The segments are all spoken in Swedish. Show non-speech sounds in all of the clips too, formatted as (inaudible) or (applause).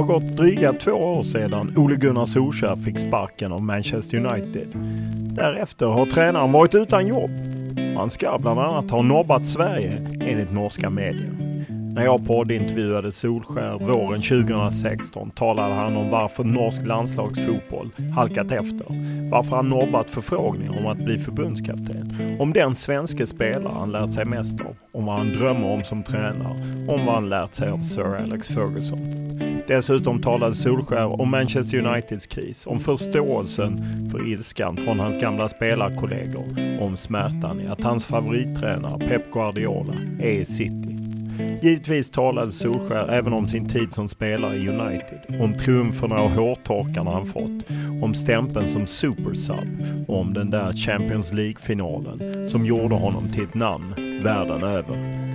har gått dryga två år sedan Ole Gunnar Solskjaer fick sparken av Manchester United. Därefter har tränaren varit utan jobb. Han ska bland annat ha nobbat Sverige enligt norska medier. När jag poddintervjuade Solskär våren 2016 talade han om varför norsk landslagsfotboll halkat efter. Varför han nobbat förfrågningar om att bli förbundskapten. Om den svenska spelare han lärt sig mest av. Om vad han drömmer om som tränare. Om vad han lärt sig av Sir Alex Ferguson. Dessutom talade Solskär om Manchester Uniteds kris, om förståelsen för ilskan från hans gamla spelarkollegor, om smärtan i att hans favorittränare Pep Guardiola är i City. Givetvis talade Solskär även om sin tid som spelare i United, om triumferna och hårtorkarna han fått, om stämpeln som supersub och om den där Champions League-finalen som gjorde honom till ett namn världen över.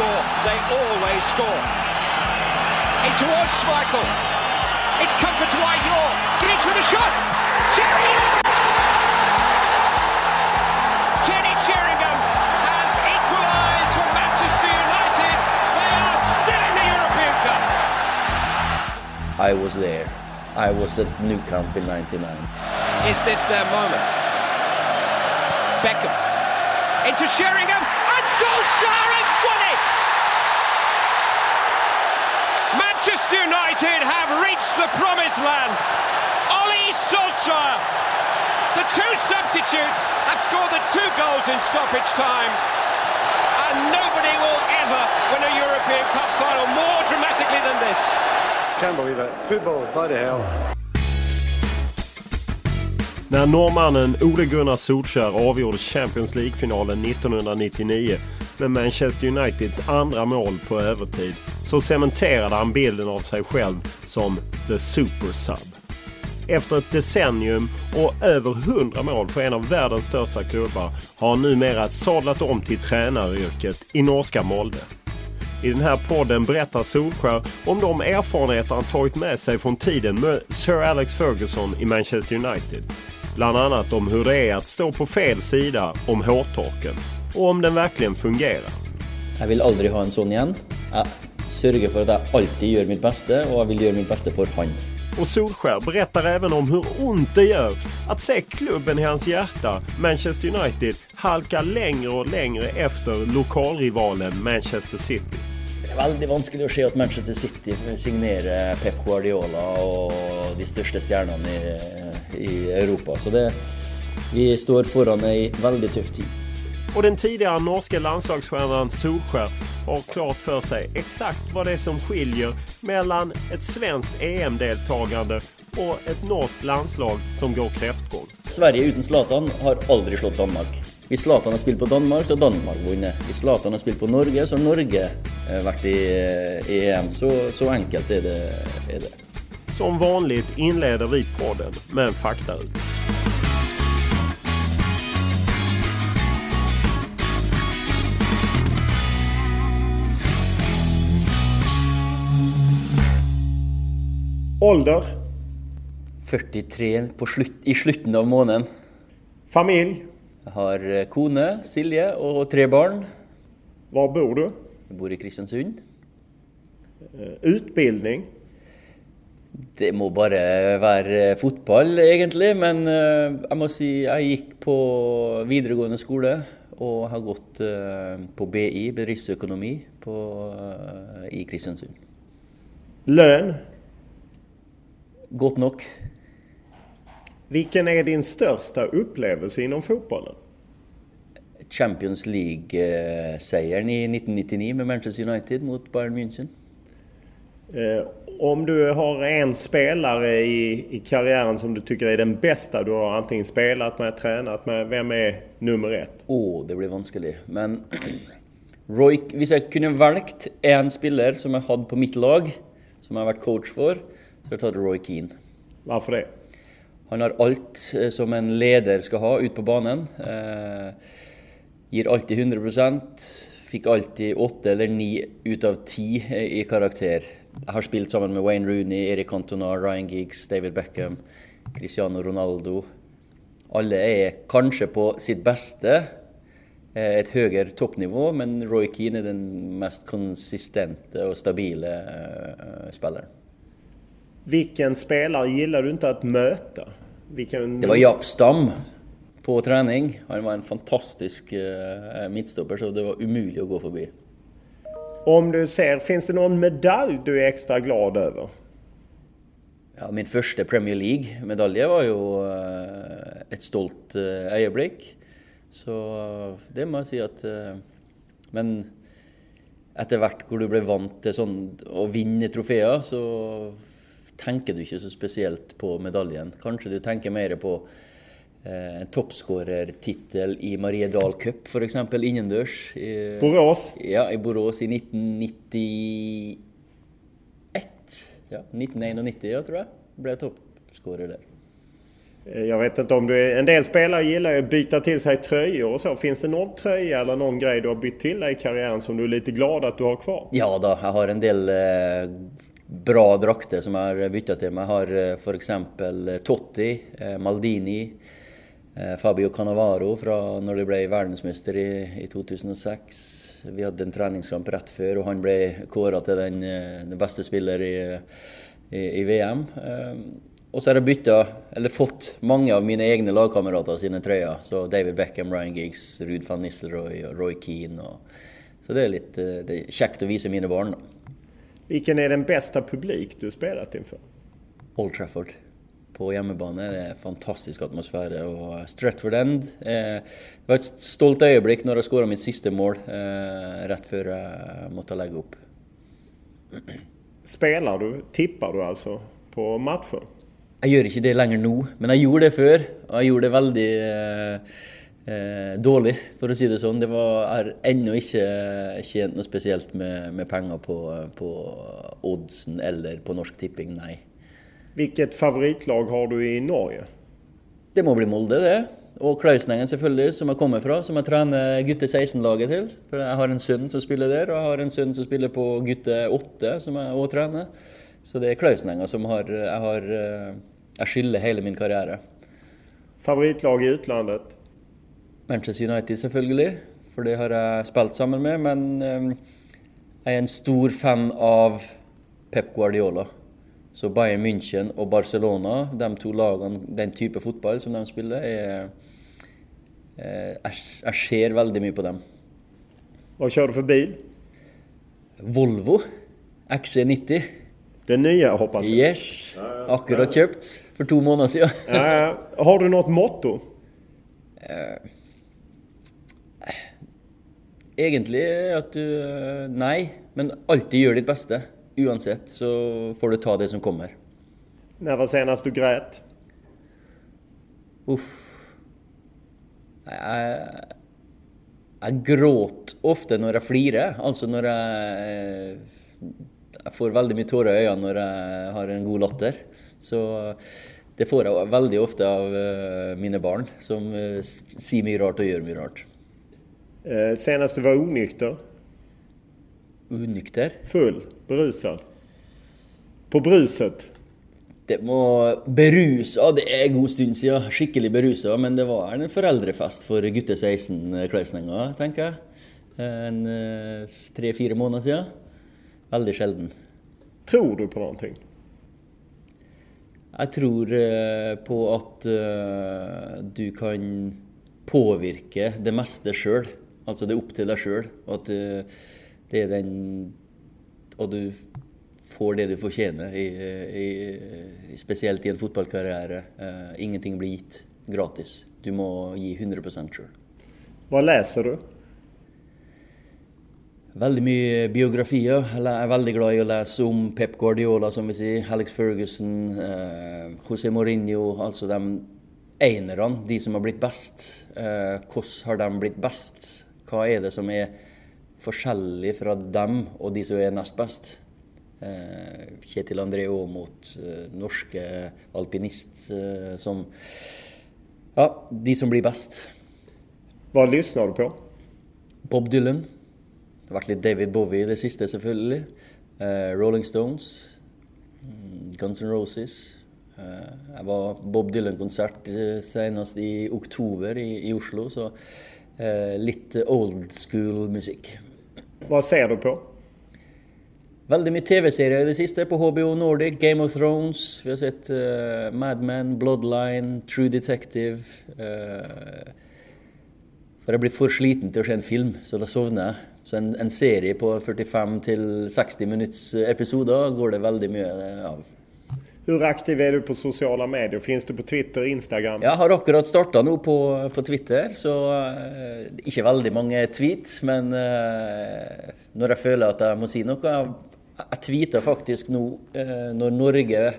Score? They always score. In towards Schmeichel. It's comfort to Ayor. Giggs with a shot. Sheringham! Kenny Sheringham has equalised for Manchester United. They are still in the European Cup. I was there. I was at New Camp in 99. Is this their moment? Beckham into Sheringham and Solskjaer has won it! Manchester United have reached the promised land. Oli Solskjaer, the two substitutes, have scored the two goals in stoppage time. And nobody will ever win a European Cup final more dramatically than this. Can't believe it. Football, bloody hell. När norrmannen Ole Gunnar Solskjaer avgjorde Champions League-finalen 1999 med Manchester Uniteds andra mål på övertid så cementerade han bilden av sig själv som the super sub. Efter ett decennium och över 100 mål för en av världens största klubbar har han numera sadlat om till tränaryrket i norska Molde. I den här podden berättar Solskjaer om de erfarenheter han tagit med sig från tiden med Sir Alex Ferguson i Manchester United. Bland annat om hur det är att stå på fel sida om hårtorken och om den verkligen fungerar. Jeg vil aldri ha en sånn igjen. Jeg sørger for at jeg alltid gjør mitt beste, og jeg vil gjøre mitt beste for han. Och Solskjaer berättar även om hur ont det gör att se klubben i hans hjärta, Manchester United, halka längre och längre efter lokalrivalen Manchester City. Det er veldig vanskelig å se at Manchester City signerer Pep Guardiola og de største stjernene i, i Europa. Så det, vi står foran ei veldig tøff tid. Och den tidigare norska landslagsstjärnan Solskär har klart för sig exakt vad det är som skiljer mellan ett svenskt EM-deltagande och ett norskt landslag som går kräftgång. Sverige utan Zlatan har aldrig slått Danmark. Hvis Zlatan har spilt på Danmark, så har Danmark vunnet. Hvis Zlatan har spilt på Norge, så har Norge eh, vært i, i EM. Så, så enkelt är det, är det. Som vanligt inleder vi podden med en faktaut. Ålder? 43 på slutt, i slutten av måneden. Familj? Jeg har eh, kone, Silje, og tre barn. Var bor du? Jeg bor i Kristiansund. Eh, Utbildning? Det må bare være fotball, egentlig. Men eh, jeg må si jeg gikk på videregående skole og har gått eh, på BI, bedriftsøkonomi, på, eh, i Kristiansund. Lön? Godt nok. Vilken är din största upplevelse inom fotbollen? Champions League-seieren i 1999 med Manchester United mot Bayern München. Eh, om du har en spelare i, i karriären som du tycker är den bästa du har antingen spelat med, tränat med, vem är nummer ett? Å, det blir vanskelig. Men (clears throat) Roy, hvis jeg kunne valgt én spiller som jeg hadde på mitt lag, som jeg har vært coach for, så hadde jeg tatt Roy Keane. Varför det? Han har alt eh, som en leder skal ha ut på banen. Eh, gir alltid 100 Fikk alltid åtte eller ni ut av ti eh, i karakter. Jeg har spilt sammen med Wayne Rooney, Erik Cantona, Ryan Giggs, David Beckham, Cristiano Ronaldo. Alle er kanskje på sitt beste eh, et høyere toppnivå, men Roy Keane er den mest konsistente og stabile spelaren. spilleren. Vilken spelare gillar du inte att möta? Vilken... Det var Japp Stam på träning. Han var en fantastisk eh, mittstopper, så det var umulig å gå forbi. Om du ser, finns det någon medalj du är extra glad över? Ja, min første Premier League-medalje var jo eh, et stolt eh, øyeblikk. Så det må jeg si at eh, Men etter hvert hvor du ble vant til sånn å vinne trofeer, så tenker du ikke så spesielt på medaljen. Kanskje du tenker mer på eh, en toppskårertittel i Mariedal Cup, f.eks. innendørs. I, Borås? Ja, i Borås i 1991. Ja, 1991, ja, tror jeg. Ble toppskårer der. Eh, Jag vet inte om du är... En del spelare gillar ju att byta till sig tröjor och så. Finns det någon tröja eller någon grej du har bytt till dig i karriären som du är lite glad att du har kvar? Ja da, jeg har en del eh, bra drakter som jag har bytt till. Man har för exempel eh, Totti, eh, Maldini, eh, Fabio Cannavaro från när de blev världsmästare i, i 2006. Vi hade en träningskamp rätt för och han blev korad till den, den bästa spelaren i, i, i VM. Och så har jag bytta, eller fått, många av mina egna lagkamrater sina tröjor. Så David Beckham, Ryan Giggs, Ruud van Nistelrooy och Roy Keane. Och, så det är lite... det är käckt att visa mina barn. Då. Vilken är den bästa publik du spelat inför? Old Trafford på hjemmebane. Det er fantastisk atmosfære. Og Stratford End eh, Det var et stolt øyeblikk når jeg skåra mitt siste mål eh, rett før jeg måtte legge opp. Spelar du? Tippar du alltså på matcher? Jeg gjør ikke det lenger nå, men jeg gjorde det før. Og jeg gjorde det veldig eh, eh, dårlig, for å si det sånn. Det var, har ennå ikke tjent noe spesielt med, med penger på, på oddsen eller på Norsk Tipping, nei. Vilket favoritlag har du i Norge? Det må bli Molde, det. Og Klausenengen, selvfølgelig, som jeg kommer fra. Som jeg trener gutte 16-laget til. For jeg har en sønn som spiller der, og jeg har en sønn som spiller på gutte 8, som jeg òg trener. Så det er Klausenenga som har Jeg har eh, Jeg skylder hele min karriere. Favoritlag i utlandet? Manchester United, selvfølgelig. For det har jeg spilt sammen med. Men eh, jeg er en stor fan av Pep Guardiola. Så Bayern München og Barcelona, de to lagene, den type fotball som de spiller, er eh, jeg, jeg ser veldig mye på dem. Vad kör du för bil? Volvo XC90. Det nya hoppas jag. Yes. Akkurat kjøpt for to måneder siden. Ja, ja. Har du något motto? Egentlig at du Nei, men alltid gjør ditt beste. Uansett så får du ta det som kommer. När var senast du grät? Uff. Jeg, jeg gråter ofte når jeg flirer. Altså når jeg Jeg får veldig mye tårer i øynene når jeg har en god latter. Så det får jeg veldig ofte av eh, mine barn, som eh, sier mye rart og gjør mye rart. Eh, senast du var onykter? Unykter? Full? Berusad? På bruset? Det må berusa, det er en god stund siden. Skikkelig berusa. Men det var en foreldrefest for gutte 16-kløsninger, tenker jeg. En tre-fire måneder siden. Veldig sjelden. Tror du på noe? Jeg tror på at du kan påvirke det meste sjøl. Altså det er opp til deg sjøl. At det er den Og du får det du fortjener, i, i, spesielt i en fotballkarriere. Uh, ingenting blir gitt gratis. Du må gi 100 sjøl. Hva leser du? Veldig mye biografier. Jeg er veldig glad i å lese om Pep Guardiola, som vi sier, Alex Ferguson, uh, José Mourinho. Altså de enerne, de som har blitt best. Uh, hvordan har de blitt best? Hva er det som er forskjellig fra dem og de som er nest best? Uh, Kjetil André Aamodt, norske alpinist som Ja, de som blir best. Hva lytter du på? Bob Dylan. Det har vært litt David Bowie det siste, selvfølgelig. Rolling Stones. Mm, Guns N' Roses. Jeg var Bob Dylan-konsert eh, senest i oktober i, i Oslo, så uh, litt old school musikk. Hva ser du på? Veldig mye TV-serier det siste på HBO Nordic. Game of Thrones. Vi har sett Mad Men, Bloodline, True Detective. for jeg blir for sliten til å se en film, så da sovner jeg. Så en, en serie på 45-60 minutts episoder går det veldig mye av. Hur aktiv är du på sociala medier? Finns du på Twitter, Instagram? Jag har akkurat startat nu på, på, Twitter, så uh, inte väldigt många tweets, Men uh, när jag känner att jag måste säga något, jag, jag tweetar faktiskt nu uh, när Norge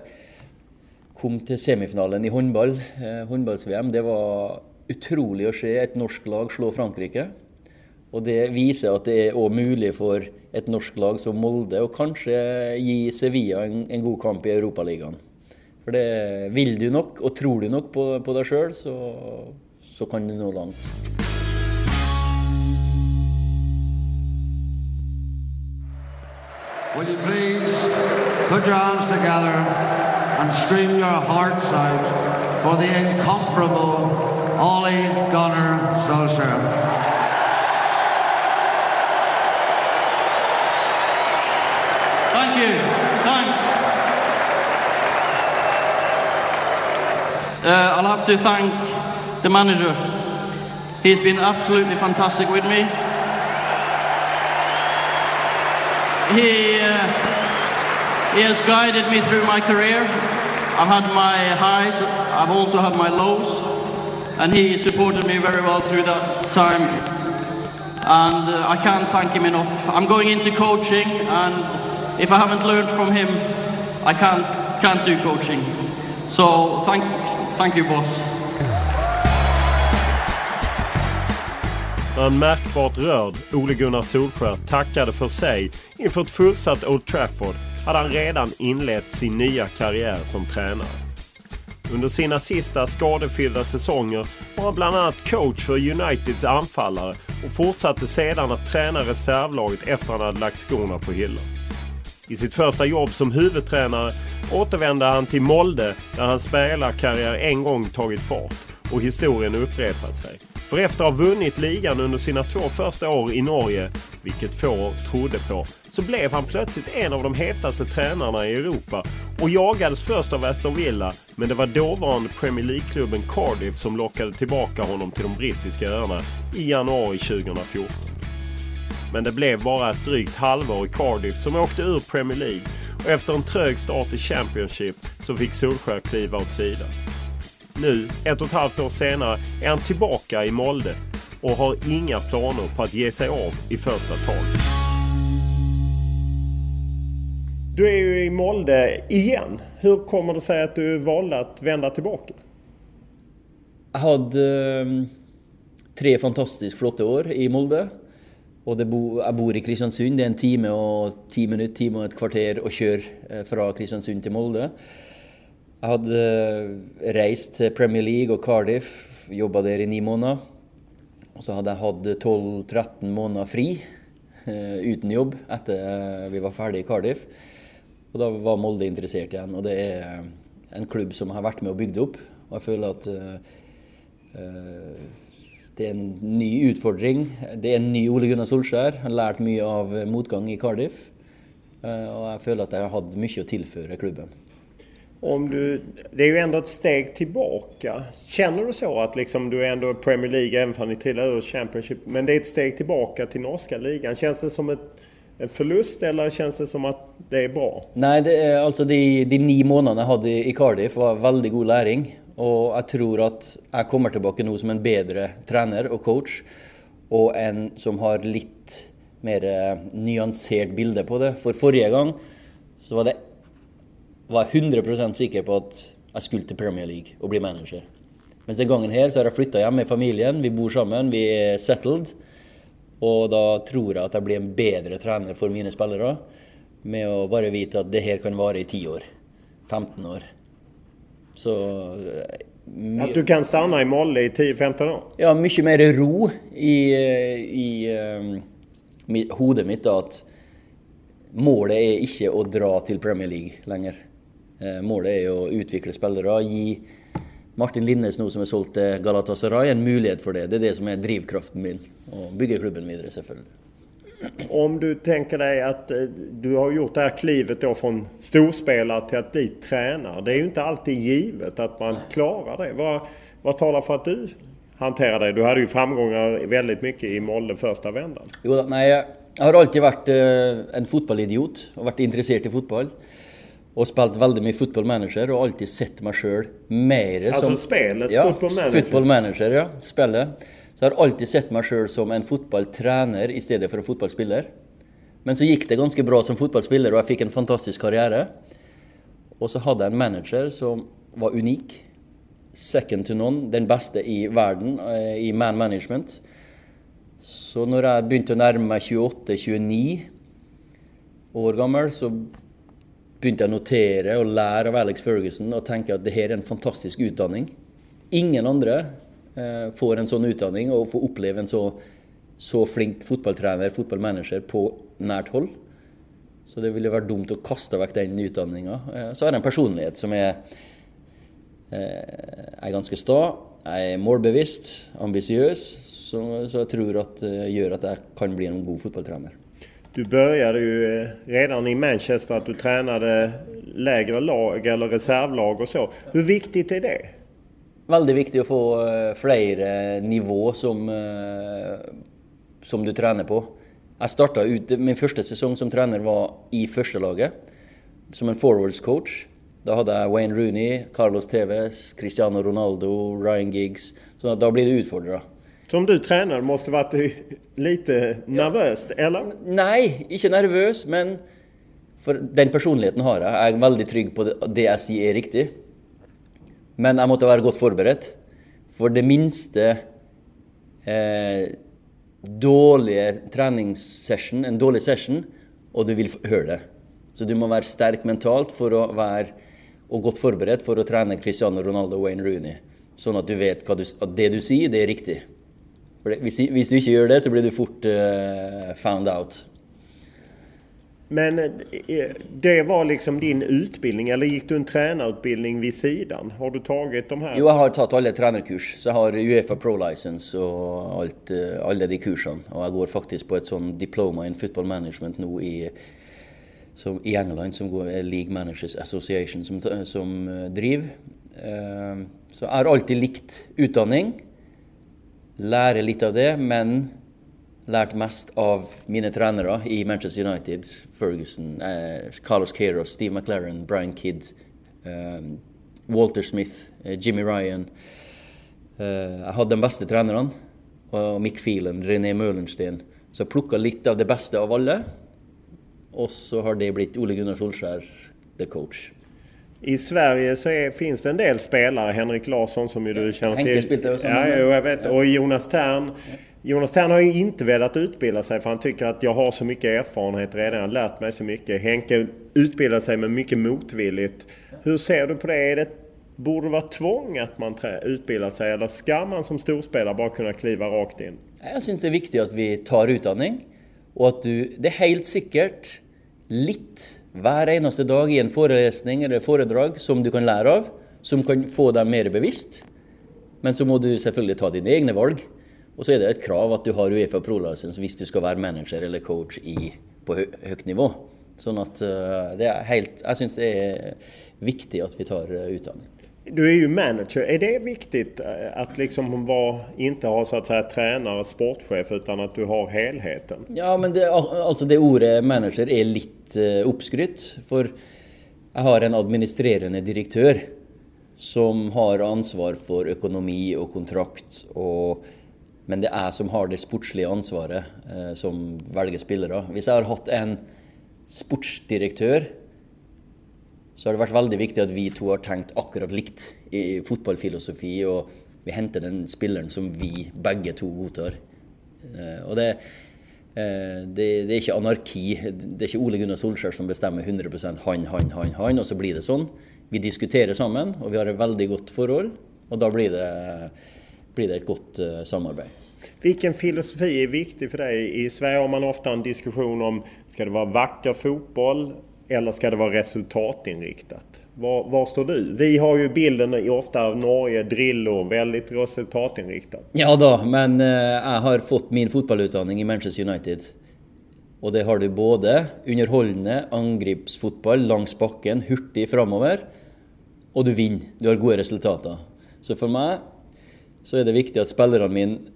kom till semifinalen i håndball, eh, handbolls-VM. Det var otroligt att se ett norskt lag slå Frankrike. Og det viser at det er òg mulig for et norsk lag som Molde å kanskje gi Sevilla en, en god kamp i Europaligaen. For det vil du nok, og tror du nok på, på deg sjøl, så, så kan du nå langt. Will you please put your hands together and scream your hearts out for the incomparable Ollie Gunnar Solskjaer. Uh, I'll have to thank the manager. He's been absolutely fantastic with me. He, uh, he has guided me through my career. I've had my highs, I've also had my lows, and he supported me very well through that time. And uh, I can't thank him enough. I'm going into coaching, and if I haven't learned from him, I can't, can't do coaching. So thank, thank you boss. En märkbart rörd Ole Gunnar Solskjö tackade för sig inför ett fullsatt Old Trafford hade han redan inlett sin nya karriär som tränare. Under sina sista skadefyllda säsonger var han bland annat coach för Uniteds anfallare och fortsatte sedan att träna reservlaget efter han hade lagt skorna på hyllan. I sitt första jobb som huvudtränare återvände han till Molde där hans spelarkarriär en gång tagit fart och historien upprepat sig. För efter att ha vunnit ligan under sina två första år i Norge, vilket få trodde på, så blev han plötsligt en av de hetaste tränarna i Europa och jagades först av Aston Villa, men det var dåvarande Premier League-klubben Cardiff som lockade tillbaka honom till de brittiska öarna i januari 2014. Men det blev bara ett drygt halvår i Cardiff som åkte ur Premier League och efter en trög start i Championship så fick Solskjaer kliva åt sidan. Nu, ett och ett halvt år senare, är han tillbaka i Molde. och har inga planer på att ge sig av i första taget. Du är ju i Molde igen. Hur kommer det sig att du valde att vända tillbaka? Jag hade ehm, tre fantastiskt flotta år i Molde. Och det bo, jag bor i Kristiansund. Det är en timme och tio minuter, timme och ett kvarter att köra eh, från Kristiansund till Molde. Jag hade eh, rest till Premier League och Cardiff, jobbat där i nio månader. Och så hade jag haft 12-13 månader fri eh, utan jobb efter vi var färdiga i Cardiff. Och då var Molde intresserad igen och det är en klubb som har varit med och byggt upp. Och jag känner att uh, det är en ny utfordring. Det är en ny Ole Gunnar Solskjær. Han har lärt mycket av motgång i Cardiff. Uh, och jag känner att jag har haft mycket att tillföra klubben. Om du, det är ju ändå ett steg tillbaka. Känner du så att liksom du är ändå Premier League, även om ni trillar ur Championship, men det är ett steg tillbaka till norska ligan. Känns det som ett en förlust eller känns det som att det är bra? Nej, det är, alltså de, de nio månaderna jag hade i Cardiff var väldigt god läring. Och jag tror att jag kommer tillbaka nu som en bättre tränare och coach. Och en som har lite mer eh, nyanserad bilder på det. För förra gången så var det var jag 100% säker på att jag skulle till Premier League och bli manager. Men den gången här så har jag flyttat hem med familjen, vi bor samman, vi är settled. Och då tror jag att jag blir en bättre tränare för mina spelare med att bara veta att det här kan vara i 10 år, 15 år. Så... Eh, att du kan stanna i Molle i 10-15 år? Ja, mycket mer ro i, i um, huvudet mitt att målet är inte att dra till Premier League längre. Uh, målet är att utveckla spelare, ge Martin Linnes nu som är sålt till Galatasaray en möjlighet för det. Det är det som är drivkraften min. Och bygga klubben vidare selvfølgelig. Om du tänker dig att eh, du har gjort det här klivet då från storspelare till att bli tränare. Det är ju inte alltid givet att man klarar det. Vad, vad talar för att du hanterar det? Du hade ju framgångar väldigt mycket i Molde första vändan. Jo, nej, jag har alltid varit eh, en fotbollidiot och varit intresserad i fotboll och spelat väldigt mycket football manager och alltid sett mig själv mer alltså som... Alltså spelet? Ja, manager? Football manager, ja. Spelet. Så jag har alltid sett mig själv som en fotbollstränare istället för en fotbollsspelare. Men så gick det ganska bra som fotbollsspelare och jag fick en fantastisk karriär. Och så hade jag en manager som var unik. Second to none, den bästa i världen eh, i man management. Så när jag började närma mig 28-29 år gammal så började jag notera och lära av Alex Ferguson och tänka att det här är en fantastisk utbildning. Ingen andra Eh, får en sån utbildning och får uppleva en så, så flink fotbollstränare, fotballmanager, på närt håll. Så det ville vara dumt att kasta bort den utbildningen. Eh, så har jag en personlighet som är, eh, är ganska ganske sta. Målbevisst, ambitiös, så, så, jag tror att det gör att jag kan bli en god fotbollstränare. Du började ju redan i Manchester att du tränade lägre lag eller reservlag och så. Hur viktigt är det? Väldigt viktigt att få eh, fler nivå som, eh, som du tränar på. Jag startade ut, min första säsong som tränare var i första laget som en forwards coach. Då hade jag Wayne Rooney, Carlos Tevez, Cristiano Ronaldo, Ryan Giggs. Så då blev det utfordrat. Som du tränare måste varit lite nervöst, eller? Nej, inte nervös, men för den personligheten har jag. Jag är väldigt trygg på det jag säger är riktigt. Men jag måste vara godt förberedd. För det minsta eh, dåliga träningssession, en dålig session, och du vill höra det. Så du måste vara stark mentalt för att vara och godt förberedd för att träna Cristiano Ronaldo och Wayne Rooney. Så att du vet att det du säger, det är riktigt. Hvis, hvis, du inte gör det så blir du fort uh, found out. Men eh, eh, det var liksom din utbildning eller gick du en tränarutbildning vid sidan? Har du tagit de här? Jo, jag har tagit alla tränarkurs. Så jag har Uefa Pro License och allt, eh, alla de kurserna. Och jag går faktiskt på ett sånt diploma i football management nu i, som, i England som går League Managers Association som, som driver. Så jag har alltid likt utbildning lära lite av det, men lärt mest av mina tränare i Manchester United. Ferguson, eh, Carlos Queiroz, Steve McLaren, Brian Kidd, eh, Walter Smith, eh, Jimmy Ryan. Eh, jag hade den bästa tränaren og Mick Phelan, René Møhlenstein. Så plukka litt av det beste av alle. Och så har det blivit Ole Gunnar Solskjær, the coach. I Sverige så är, finns det en del spelare, Henrik Larsson som ju du känner Henke till. spelade också ja, jag vet. Och Jonas Tern. Jonas Tern har ju inte velat utbilda sig för han tycker att jag har så mycket erfarenhet redan, jag har lärt mig så mycket. Henke utbildar sig men mycket motvilligt. Hur ser du på det? Är det borde det vara tvång att man utbildar sig eller ska man som storspelare bara kunna kliva rakt in? Jag syns det är viktigt att vi tar utbildning och att du Det är helt säkert lite hver eneste dag i en föreläsning eller föredrag som du kan lära av, som kan få dig mer bevisst. Men så måste du självklart ta dina egna val. Og så er det et krav at du har Uefa Pro-lisens hvis du skal være manager eller coach i, på hø høyt nivå. Sånn at eh, det er helt Jeg syns det er viktig at vi tar eh, utdanning. Du är ju manager. Är det viktigt eh, att liksom vara, inte ha så att säga tränare, sportchef utan att du har helheten? Ja, men det, al- altså det ordet manager er litt uh, oppskrytt. For jeg har en administrerende direktør som har ansvar for økonomi og kontrakt. Og, men det er jeg som har det sportslige ansvaret, eh, som velger spillere. Hvis jeg har hatt en sportsdirektør, så har det vært veldig viktig at vi to har tenkt akkurat likt i fotballfilosofi, og vi henter den spilleren som vi begge to godtar. Eh, Og det, eh, det, det er ikke anarki. Det er ikke Ole Gunnar Solskjær som bestemmer 100 han, han, han, han, og så blir det sånn. Vi diskuterer sammen, og vi har et veldig godt forhold. Og da blir det, blir det et godt eh, samarbeid. Vilken filosofi är viktig för dig? I Sverige har man ofta en diskussion om ska det vara vacker fotboll eller ska det vara resultatinriktat? Var, var står du? Vi har ju bilden ofta av Norge, Drillo, väldigt resultatinriktat. Ja da, men eh, jeg har fått min fotballutdanning i Manchester United. Og det har du både underholdende angripsfotball langs bakken, hurtig framover, og du vinner. Du har gode resultater. Så for meg så er det viktig at spillerne mine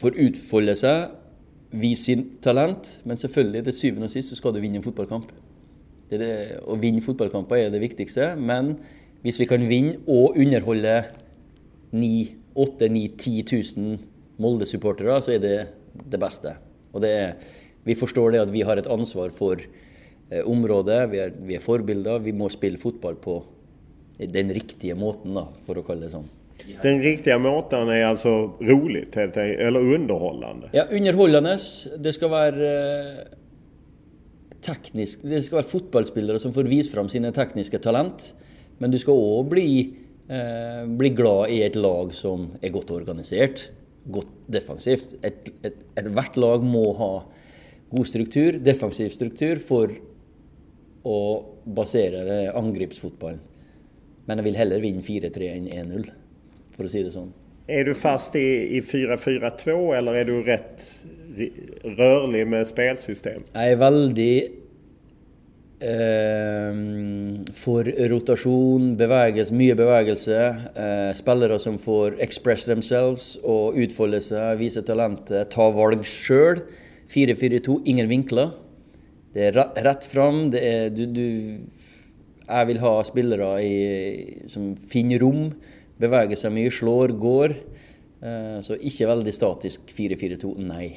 får utfolde seg, vise sin talent, men selvfølgelig til syvende og sist så skal du vinne en fotballkamp. Det er det, å vinne fotballkamper er det viktigste, men hvis vi kan vinne og underholde 9 8 9 10 000 Molde-supportere, så er det det beste. Og det er, vi forstår det at vi har et ansvar for eh, området, vi er, vi er forbilder, vi må spille fotball på den riktige måten, da, for å kalle det sånn. Den riktiga måten är alltså roligt helt enkelt, eller underhållande. Ja, underholdende. Det skal være eh, Det skal være fotballspillere som får vise fram sine tekniske talent. Men du skal òg bli, eh, bli glad i et lag som er godt organisert, godt defensivt. Et, et, Ethvert lag må ha god struktur, defensiv struktur, for å basere det angripsfotballen. Men jeg vil heller vinne 4-3 enn 1-0, for å si det sånn. Är du fast i, i 4-4-2 eller är du rätt rörlig med spelsystem? Jeg er veldig eh, for rotasjon, bevegelse, mye bevegelse. Eh, spillere som får express themselves og utfolde seg, vise talentet, ta valg sjøl. 4-4-2, ingen vinkler. Det re- rett fram. Det er du, du Jeg vil ha spillere i, som finner rom, beveger seg mye, slår, går. Eh, så ikke veldig statisk 4-4-2, nei.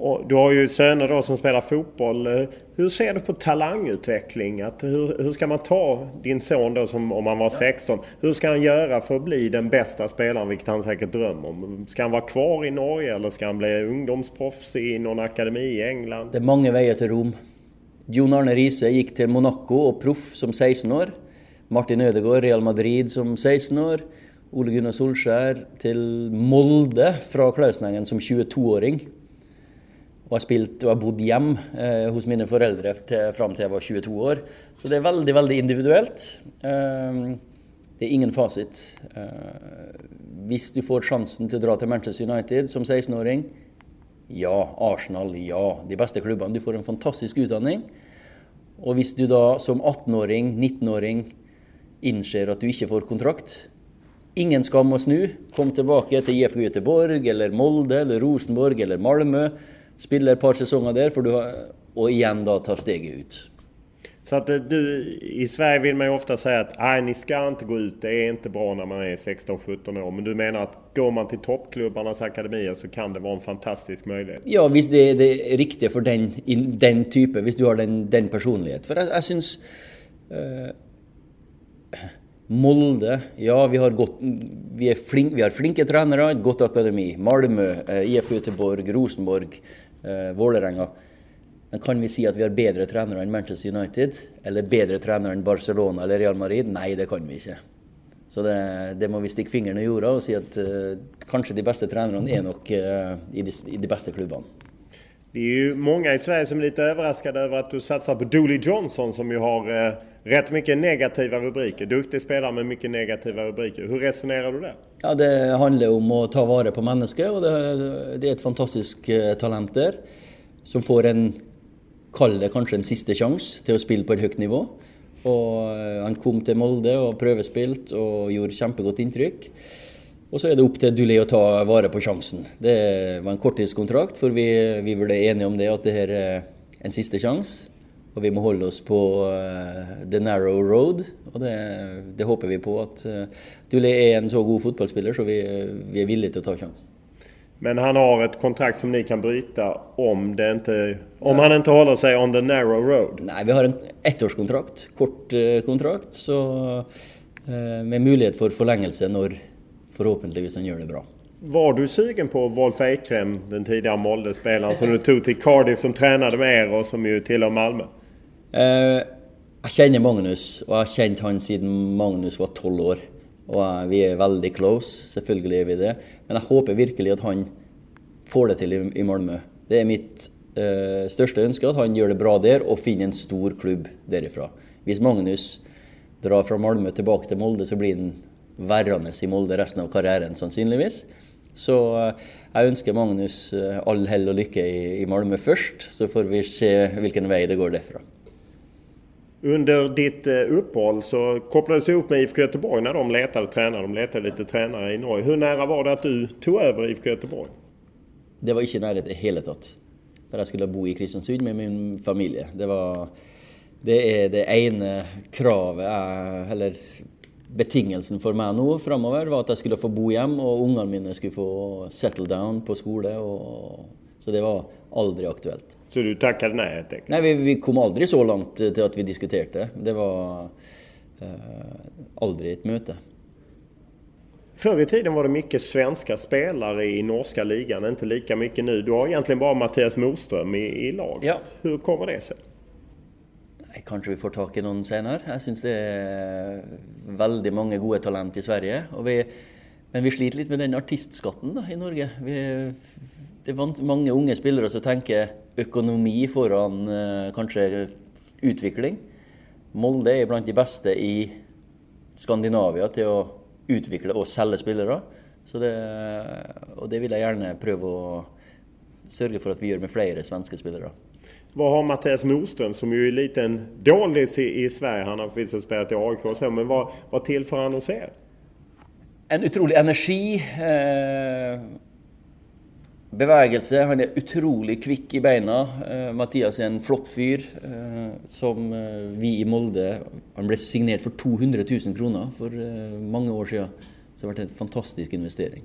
Och du har ju söner då som spelar fotboll. Eh, Hur ser du på talangutveckling? Att hur, hur ska man ta din son då som om han var 16? Hur ska han göra för att bli den bästa spelaren, vilket han säkert drömmer om? Ska han vara kvar i Norge eller ska han bli ungdomsproffs i någon akademi i England? Det er mange veier til Rom. Jon Arne Riise gikk til Monaco og proff som 16 år. Martin Ødegaard, Real Madrid som 16 år. Ole Gunnar Solskjær til Molde fra Klausenengen som 22-åring. Og jeg spilt og jeg bodd hjem eh, hos mine foreldre til, fram til jeg var 22 år. Så det er veldig, veldig individuelt. Eh, det er ingen fasit. Eh, hvis du får sjansen til å dra til Manchester United som 16-åring, ja. Arsenal, ja. De beste klubbene. Du får en fantastisk utdanning. Og hvis du da som 18-åring, 19-åring innser at du ikke får kontrakt, ingen skam å snu. Kom tilbake til IFK Göteborg eller Molde eller Rosenborg eller Malmö. Spille et par sesonger der, for du har, og igjen da ta steget ut. Så att du, i Sverige vill man ju ofta säga att nej, ni ska inte gå ut. Det är inte bra när man är 16-17 år. Men du menar att går man till toppklubbarnas akademier så kan det vara en fantastisk möjlighet? Ja, visst det är det riktiga för den, den typen. Visst du har den, den personlighet. För jag, jag syns... Uh, Molde, ja vi har, gott, vi, är flink, vi har flinke tränare, ett gott akademi. Malmö, eh, IF Göteborg, Rosenborg, eh, Vålerenga. Men kan vi säga att vi har bättre tränare än Manchester United? Eller bättre tränare än Barcelona eller Real Madrid? Nej, det kan vi inte. Så det, det måste vi sticka fingrarna i jorden och säga att eh, kanske de bästa tränarna är nog eh, i, de, i, de, bästa klubbarna. Det är ju många i Sverige som är lite överraskade över att du satsar på Dooley Johnson som ju har eh, rätt mycket negativa rubriker. Duktig spelare med mycket negativa rubriker. Hur resonerar du där? Ja, det handlar om att ta vara på människor och det, det är ett fantastiskt eh, som får en kall det en sista chans till att spela på en hög nivå. Och eh, han kom till Molde och prøvespilte och gjorde jättegott intryck. Og så er det opp til Dulé å ta vare på sjansen. Det var en korttidskontrakt, for vi, vi ble enige om det at det her er en siste sjanse. Og vi må holde oss på uh, the narrow road. Og det, det håper vi på at uh, Dulé er en så god fotballspiller, så vi, vi villige til å ta sjansen. Men han har ett kontrakt som ni kan bryta om, det inte, om han inte håller sig on the narrow road? Nej, vi har en ettårskontrakt, kort eh, kontrakt, så, eh, med möjlighet för förlängelse när förhoppningsvis han gör det bra. Var du sugen på Wolf Ekrem, den tidigare Molde-spelaren som du tog till Cardiff som tränade med er och som ju tillhör Malmö? Eh, jag känner Magnus och jag har känt honom sedan Magnus var 12 år. Og vi er veldig close, selvfølgelig er vi det. Men jeg håper virkelig at han får det til i, i Malmö. Det er mitt uh, største ønske, at han gjør det bra der og finner en stor klubb derifra. Hvis Magnus drar fra Malmö tilbake til Molde, så blir han værende i Molde resten av karrieren, sannsynligvis. Så uh, jeg ønsker Magnus uh, all hell og lykke i, i Malmö først, så får vi se hvilken vei det går derfra. Under ditt eh, uppehåll så kopplades du ihop med IFK Göteborg när de letade tränare. De letade lite tränare i Norge. Hur nära var det att du tog över IFK Göteborg? Det var inte nära i hela tatt. För jag skulle bo i Kristiansund med min familj. Det var det är det ena kravet, eller betingelsen för mig nu framöver var att jag skulle få bo hem och ungarna mina skulle få settle down på skolan. Och, så det var aldrig aktuellt. Så du tackade nej helt enkelt? Nej, vi, vi, kom aldrig så långt till att vi diskuterade. Det var eh, aldrig ett möte. Förr i tiden var det mycket svenska spelare i norska ligan, inte lika mycket nu. Du har egentligen bara Mattias Moström i, i laget. Ja. Hur kommer det sig? Kanske vi får tag i någon senare. Jag syns det er väldigt många gode talent i Sverige. Vi, men vi sliter lite med den artistskatten da, i Norge. Vi, det är många unga spelare som tänker økonomi foran eh, kanskje utvikling. Molde er blant de beste i Skandinavia til å utvikle og selge spillere. Det, og det vil jeg gjerne prøve å sørge for at vi gjør med flere svenske spillere. Vad har Mattias Moström som ju är lite en dålig i, i Sverige, han har förvisso spelat i AIK och så, men vad, vad tillför han hos er? En otrolig energi. Eh, bevägelse. Han är otroligt kvick i benen. Eh, Mattias är en flott fyr eh, som eh, vi i Molde Han blev signerad för 200 000 kronor för eh, många år sedan. Så det har varit en fantastisk investering.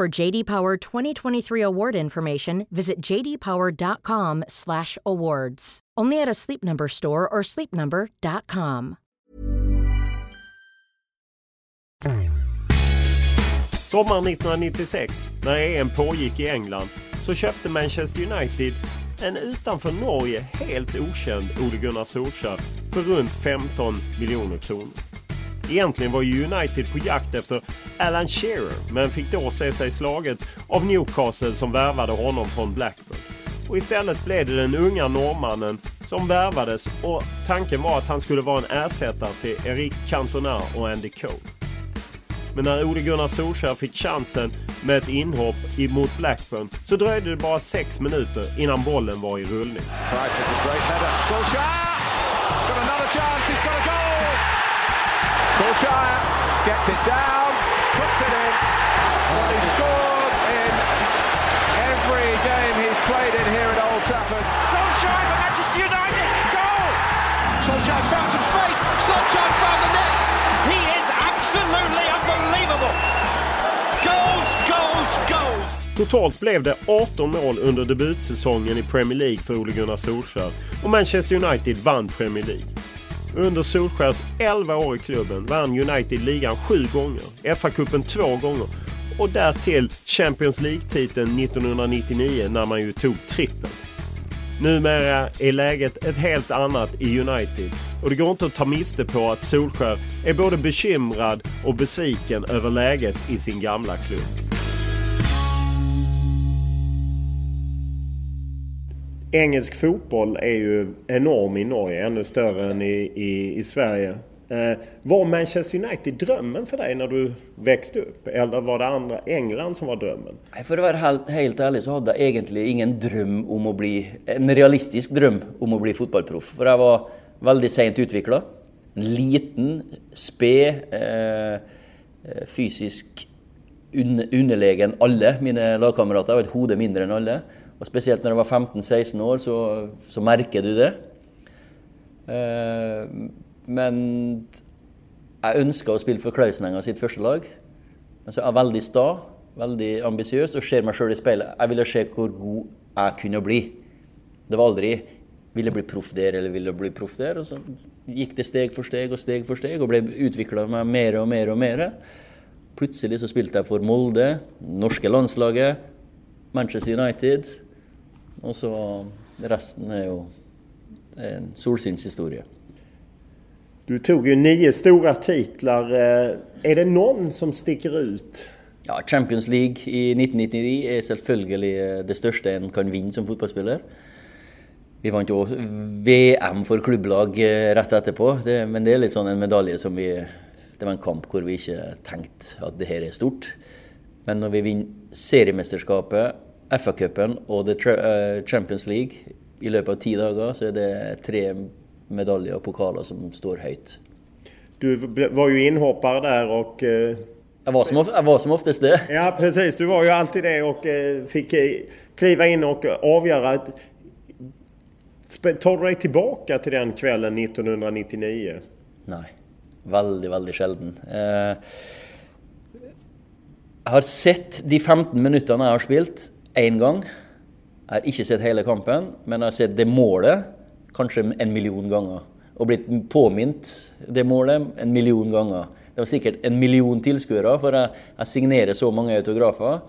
For JD Power 2023 award information, visit jdpower.com/awards. Only at a Sleep Number store or sleepnumber.com. Sommaren 1996, när EM pågick i England, så köpte Manchester United en utanför Norge helt okänd Ole Gunnar Solskjaer för runt 15 miljoner kronor. Egentligen var United på jakt efter Alan Shearer men fick då se sig slaget av Newcastle som värvade honom från Blackburn. Och istället blev det den unga norrmannen som värvades och tanken var att han skulle vara en ersättare till Eric Cantona och Andy Cole. Men när Ole Gunnar Solskjaer fick chansen med ett inhopp mot Blackburn så dröjde det bara sex minuter innan bollen var i rullning. Solskjaer gets it down, puts it in. Well, he scored in every game he's played in here at Old Trafford. Solskjaer for Manchester United, goal! Solskjaer's found some space. Solskjaer found the net. He is absolutely unbelievable. Goals, goals, goals. Totalt blev det 18 mål under debutsäsongen i Premier League för Ole Gunnar Solskjaer och Manchester United vann Premier League. Under Solskjärs 11 år i klubben vann United ligan sju gånger, FA-cupen två gånger och därtill Champions League-titeln 1999 när man ju tog trippeln. Numera är läget ett helt annat i United och det går inte att ta miste på att Solskär är både bekymrad och besviken över läget i sin gamla klubb. Engelsk fotboll är ju enorm i Norge, ännu större än i, i, i Sverige. Eh, var Manchester United drömmen för dig när du växte upp? Eller var det andra England som var drömmen? För att vara helt, helt så hade jag egentligen ingen dröm om att bli En realistisk dröm om att bli fotbollsproff. För jag var väldigt sent utvecklad. Liten, sped, eh, eh fysisk un underlegen alle mine lagkamerater. Var ett hode mindre än alla. Og spesielt når du var 15-16 år, så, så, merker du det. Eh, men jeg ønska å spille for Klausenenga sitt første lag. Alltså, men så er jeg veldig sta, veldig ambisiøs og ser meg sjøl i speilet. Jeg ville se hvor god jeg kunne bli. Det var aldri ville bli proff der eller ville bli proff der. Og så gikk det steg for steg og steg for steg og ble utvikla meg mer og mer og mer. Plutselig så spilte jeg for Molde, norske landslaget, Manchester United. Og så resten er jo er en solskinnshistorie. Du tog ju nio stora titlar. Är det någon som sticker ut? Ja, Champions League i 1999 er selvfølgelig det største en kan vinne som fotballspiller. Vi vant jo VM for klubblag rett etterpå, det, men det er litt sånn en medalje som vi Det var en kamp hvor vi ikke tenkte at det her er stort. Men når vi vinner seriemesterskapet, FA-cupen og Champions League i løpet av ti dager, så er det tre medaljer och pokaler som står högt. Du var ju inhoppare där och... Eh, jag var, som, jag var som oftast det. Ja precis, du var ju alltid det och eh, fick eh, kliva in och avgöra. Tar du dig tillbaka till den kvällen 1999? Nej, väldigt, väldigt sällan. Jag har sett de 15 minuterna jag har spelat en gång. Jag har inte sett hela kampen, men jag har sett det målet kanskje en million ganger. Og blitt påminnet det målet en million ganger. Det var sikkert en million tilskuere, for jeg, jeg, signerer så mange autografer.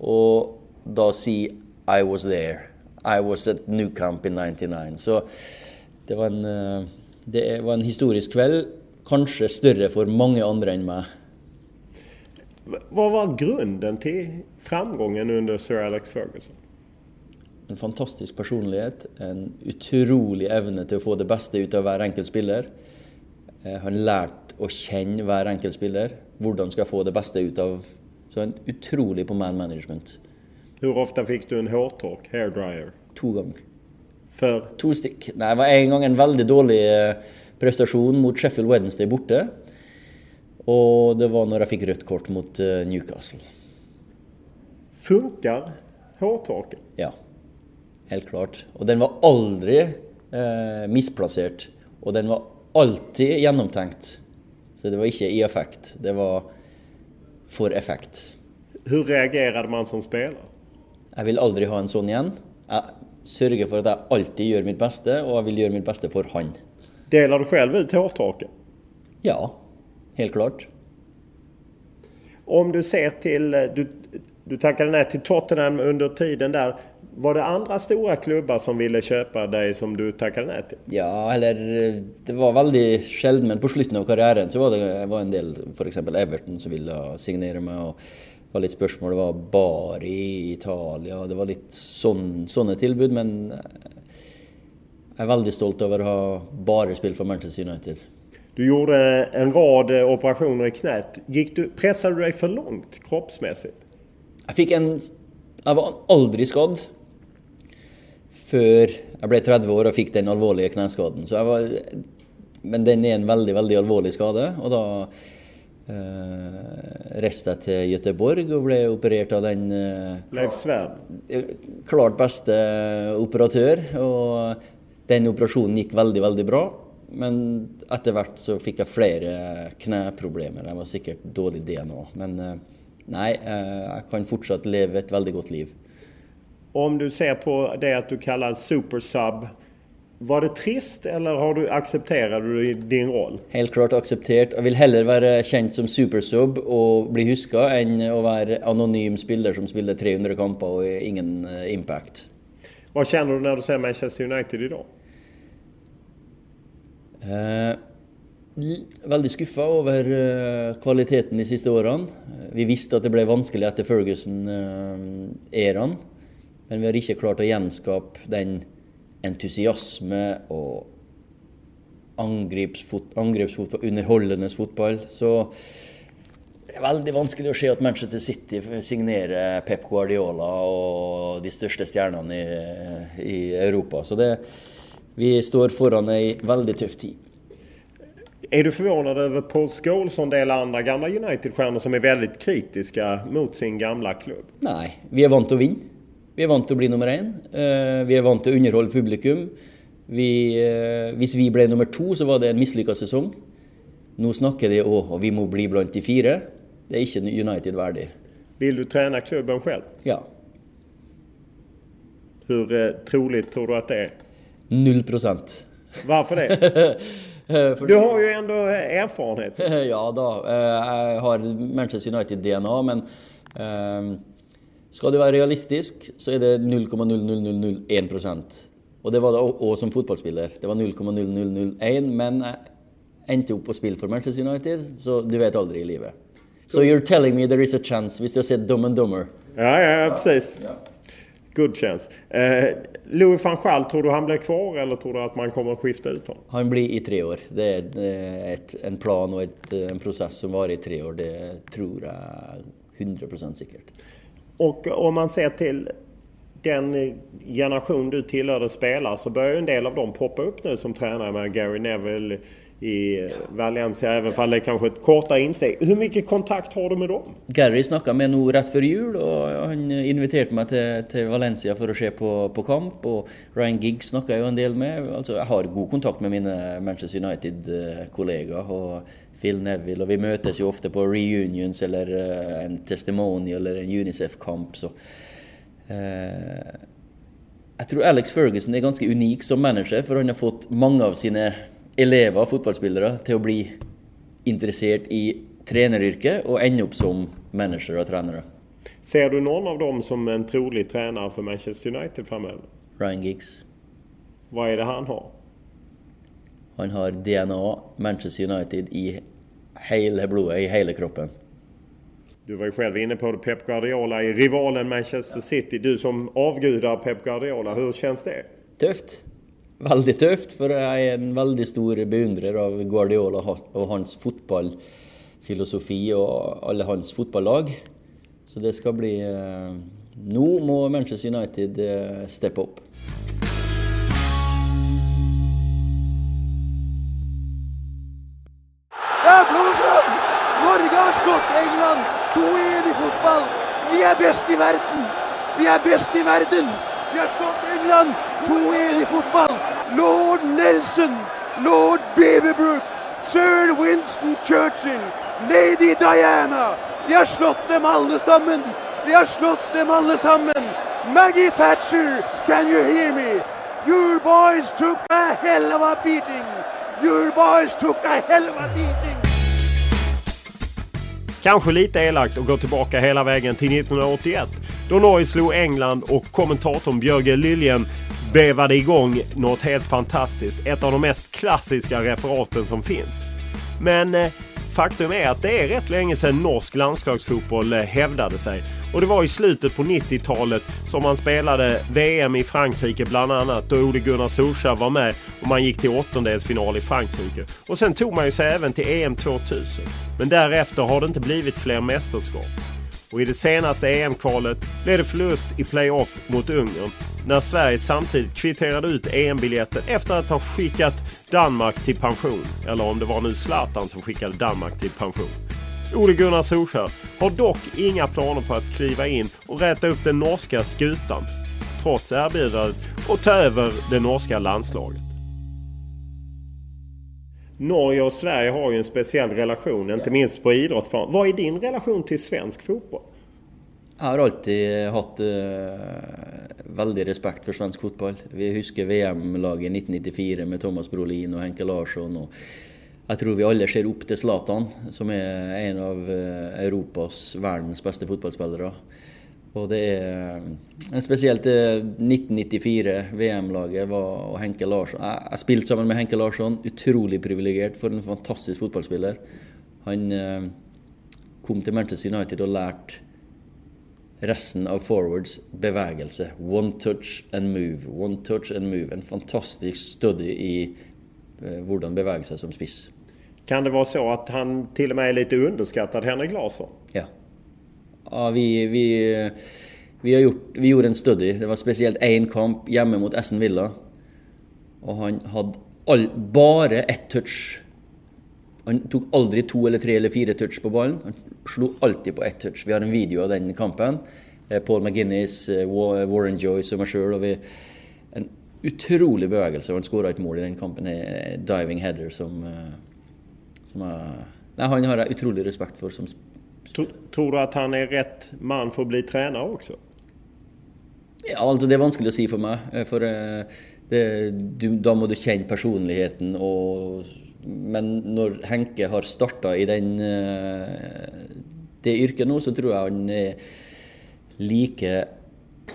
Og da sier 'I was there'. I was at New Camp in 99. Så det var en, eh, det var en historisk kveld. Kanskje større for mange andre enn meg. Hva var grunnen til framgången under sir Alex Ferguson? en fantastisk personlighet, en utrolig evne til å få det beste ut av hver enkelt spiller. Han har lært å kjenne hver enkelt spiller. Hvordan skal få det beste ut av Så en utrolig på man management. Hur ofta fick du en hårtork, hairdryer? To ganger. För? To stykk. Nei, det var en gang en veldig dårlig eh, prestasjon mot Sheffield Wednesday borte. Og det var når jeg fikk rødt kort mot eh, Newcastle. Funkar hårtorken? Ja, helt klart. Og den var aldri eh, misplassert. Og den var alltid gjennomtenkt. Så det var ikke i effekt. Det var for effekt. Hur reagerade man som spelare? Jeg vil aldri ha en sånn igjen. Jeg sørger for at jeg alltid gjør mitt beste, og jeg vil gjøre mitt beste for han. Delar du själv ut hårtorken? Ja, helt klart. Om du ser till, eh, du, du tackade nej till Tottenham under tiden där. Var det andra stora klubbar som ville köpa dig som du tackade nej till? Ja, eller det var veldig sjelden, men på slutten av karrieren så var det var en del, f.eks. Everton, som ville signere meg. og det var litt spørsmål. Det var Bari i Italia. Det var litt sånn, sånne tilbud, men jeg er veldig stolt over å ha bare spilt for Manchester United. Du gjorde en rad eh, operationer i knät. Gick du, pressade du dig för långt kroppsmässigt? Jeg fikk en Jeg var aldri skadd før jeg ble 30 år og fikk den alvorlige kneskaden. Så jeg var, men den er en veldig, veldig alvorlig skade. Og da eh, reiste jeg til Göteborg og ble operert av den eh, Leif Svärd? klart beste operatør. Og den operasjonen gikk veldig, veldig bra. Men etter hvert så fikk jeg flere kneproblemer. Jeg var sikkert dårlig DNA. Men eh, nei, eh, jeg kan fortsatt leve et veldig godt liv. Om du ser på det att du kallar supersub. Var det trist eller har du, accepterade du din roll? Helt klart akseptert. Jeg vil heller være kjent som supersub og bli huska, enn å være anonym spiller som spiller 300 kamper og ingen eh, impact. Vad känner du när du ser Manchester United idag? Eh, l- veldig skuffa over eh, kvaliteten de siste årene. Eh, vi visste at det ble vanskelig etter Ferguson-æraen. Eh, men vi har ikke klart å gjenskape den entusiasme og angrepsfot angrepsfotball, underholdende fotball. Så det er veldig vanskelig å se at Manchester City signerer Pep Guardiola og de største stjernene i, eh, i Europa. Så det, vi står foran ei veldig tøff tid. Är du förvånad över Paul Scholes och en del andra gamla United-stjärnor som är väldigt kritiska mot sin gamla klubb? Nei, vi er vant å vinne. Vi er vant å bli nummer én. Eh, Vi er vant til å underholde publikum. Vi, eh, hvis vi ble nummer to, så var det en mislykka sesong. Nå snakker de om at vi må bli blant de fire. Det er ikke United verdig. Vill du träna klubben själv? Ja. Hur eh, troligt tror du att det är? Null prosent. Varför det? (laughs) For- Du har ju ändå eh, erfarenhet. (laughs) ja da. eh, Jeg har Manchester United-DNA, men eh, skal du være realistisk, så er det 0,00001% Og det var det òg som fotballspiller. Det var 0,00001, men endte opp å spille for Manchester United, så du vet aldri i livet. So you're telling me there is a chance, du har sett Dumb and Dumber? Ja, ja, ja precis. Good chance. Eh, Louis van Gaal, tror du han blir kvar eller tror du att man kommer att skifta ut honom? Han blir i tre år. Det er eh, et, en plan og et, eh, en prosess som varer i tre år. Det tror jeg 100 sikkert. Och om man ser till den eh, generation du tillhörde spelare så börjar ju en del av dem poppa upp nu som tränare med Gary Neville i Valencia, även om det är kanske ett kortare insteg. Hur mycket kontakt har du med dem? Gary snackade med mig rätt för jul, och han inviterade mig till, till Valencia för att se på, på kamp. och Ryan Giggs snackade jag en del med. Alltså, jag har god kontakt med mina Manchester United-kollegor och Phil Neville, och vi möts ju ofta på reunions eller eh, en testimonial eller en Unicef-kamp. så eh, Jag tror Alex Ferguson är ganska unik som manager, för han har fått många av sina elever, fotballspillere, til å bli interessert i treneryrket og ende opp som manager og trenere. Ser du någon av dem som en trolig tränare för Manchester United framöver? Ryan Giggs. Vad är det han har? Han har DNA Manchester United i hele blodet, i hele kroppen. Du var ju själv inne på det, Pep Guardiola i rivalen Manchester City. Du som avgudar Pep Guardiola, hur känns det? Tøft veldig tøft, for jeg er en veldig stor beundrer av Guardiola og hans fotballfilosofi og alle hans fotballag. Så det skal bli eh, Nu Nå må Manchester United eh, steppa steppe opp. Norge har slått England 2-1 i fotball. Vi er best i verden! Vi er best i verden! Vi har England 2-1 i fotboll. Lord Nelson, lord Beaverbrook, sir Winston Churchill, lady Diana. Vi har slått dem alle sammen. Vi har slått dem alle sammen. Maggie Thatcher, can you hear me? Your boys took a hell of a beating. Your boys took a hell of a beating. Kanske lite elakt att gå tillbaka hela vägen till 1981 då Norge slog England och kommentatorn Björge Liljen vevade igång något helt fantastiskt. Ett av de mest klassiska referaten som finns. Men eh, faktum är att det är rätt länge sedan norsk landslagsfotboll eh, hävdade sig. Och det var i slutet på 90-talet som man spelade VM i Frankrike bland annat då Ole Gunnar Solskjaer var med och man gick till åttondelsfinal i Frankrike. Och sen tog man ju sig även till EM 2000. Men därefter har det inte blivit fler mästerskap. Och i det senaste EM-kvalet blev det förlust i playoff mot Ungern när Sverige samtidigt kvitterade ut EM-biljetten efter att ha skickat Danmark till pension. Eller om det var nu Zlatan som skickade Danmark till pension. Ole Gunnar Solskjaer har dock inga planer på att kliva in och räta upp den norska skutan. Trots erbjudandet och ta över det norska landslaget. Norge och Sverige har ju en speciell relation, inte minst på idrottsplan. Vad är din relation till svensk fotboll? Jeg har alltid hatt uh, veldig respekt for svensk fotball. Vi husker VM-laget 1994 med Thomas Brolin og Henke Larsson. og jeg tror vi alle ser opp til Zlatan, som er en av uh, Europas, verdens beste fotballspillere. Och det är eh, en spesielt 1994, eh, VM-laget var och Henke Larsson. Ah, jag spelade spilte sammen med Henke Larsson. Utrolig privilegert for en fantastisk fotballspiller. Han eh, kom till Manchester United och lärt resten av forwards bevegelse. One touch and move. One touch and move. En fantastisk studie i hur man beväger sig som spiss. Kan det vara så att han till och med är lite underskattad, Henrik Larsson? Ja. vi, vi, vi, har gjort, vi gjorde en study. Det var speciellt en kamp hemma mot Essen Villa. och han hade all, bara ett touch. Han tog aldrig två eller tre eller fyra touch på bollen. Han slog alltid på ett touch. Vi har en video av den kampen. Eh, Paul McGinnis, eh, Warren Joyce och mig själv. Och vi, En otrolig bevegelse. Han skåra ett mål i den kampen. Eh, Diving header som, som er, nej, Han har jag otrolig respekt för som Tror, du at han er rett mann for å bli trener også? Ja, altså Det er vanskelig å si for meg. For det, du, da må du kjenne personligheten og men når Henke har starta i den, det yrket nå, så tror jeg han er like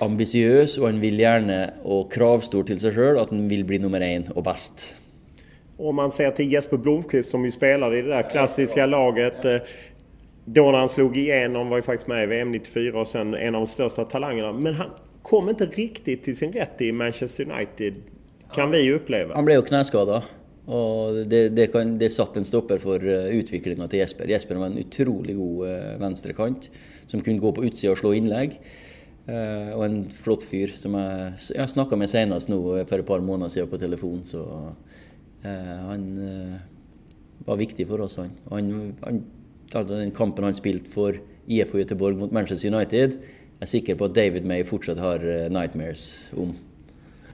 ambisiøs, og han vil gjerne og kravstor til seg sjøl at han vil bli nummer én og best. Om man ser till Jesper Blomqvist som ju spelade i det där klassiska laget. Då när han slog igenom var ju faktiskt med i VM 94 och sen en av de största talangerna. Men han kom inte riktigt till sin rätt i Manchester United. Kan vi uppleva. Han blev ju knäskadad. Och det, det, kan, det satt en stopper för eh, utvecklingen till Jesper. Jesper var en otroligt god eh, vänsterkant som kunde gå på utsidan och slå inlägg. Eh, och en flott fyr som jag, jag snakka med senast nu för ett par månader sedan på telefon. Så han var viktig för oss, han. Han, han altså den kampen han spilte for IFK Göteborg mot Manchester United, jeg er sikker på at David May fortsatt har nightmares om.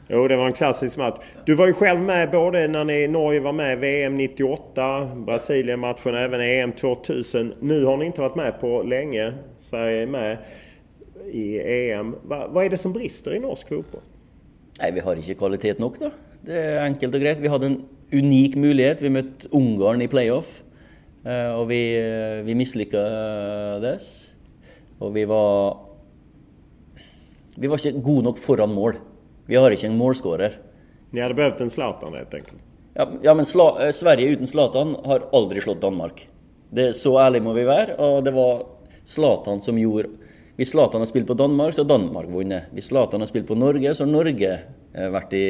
Jo, det var en klassisk match. Du var ju själv med både när ni Norge var med VM 98, Brasilien-matchen, även EM 2000. Nu har ni inte varit med på länge. Sverige är med i EM. Va, vad är det som brister i norsk fotboll? Nej, vi har ikke kvalitet nok, da. Det er enkelt og greit. Vi hadde en unik mulighet. Vi møtte Ungarn i playoff, og vi, vi mislyktes. Og vi var Vi var ikke gode nok foran mål. Vi har ikke en målskårer. Ni hade behövt en Zlatan helt enkelt. Ja, ja men Sla Sverige uten Zlatan har aldri slått Danmark. Det, så ærlig må vi være. Og det var Zlatan som gjorde Hvis Zlatan har spilt på Danmark, så har Danmark vunnet. Hvis Zlatan har spilt på Norge, så har Norge eh, vært i,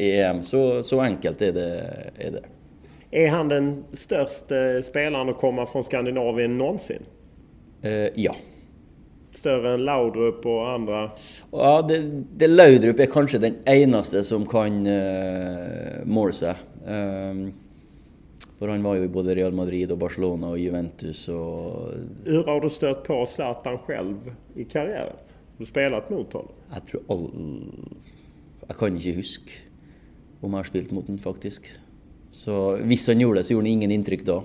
i EM. Så, så, enkelt er det, er det. Är han den största spelaren att komma från Skandinavien någonsin? Eh, ja. Større enn Laudrup og andre? Ja, det, det Laudrup er kanskje den eneste som kan uh, måle seg. Um, for han var jo i både Real Madrid og Barcelona og Juventus og Hvordan har du støtt på Zlatan selv i karrieren? Har du spilt mot ham? Jeg tror all... Jeg kan ikke huske om jeg har spilt mot ham, faktisk. Så hvis han gjorde så gjorde han ingen inntrykk da.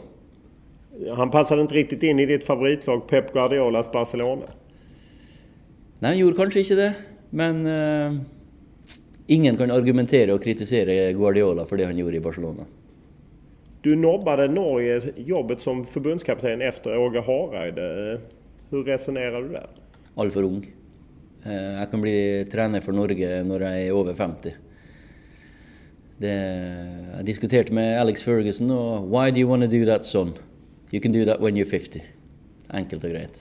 Han passade inte riktigt in i ditt favoritlag Pep Guardiolas Barcelona? Nei, han gjorde kanskje ikke det. Men uh, ingen kan argumentere og kritisere Guardiola for det han gjorde i Barcelona. Du nobbade Norge jobbet som förbundskapten efter Åge Hareide. Hur resonerar du där? Altfor ung. Uh, jeg kan bli trener for Norge når jeg er over 50. Det, jeg diskuterte med Alex Ferguson og Why do you want to do that, son? You can do that when you're 50. Enkelt och grejt.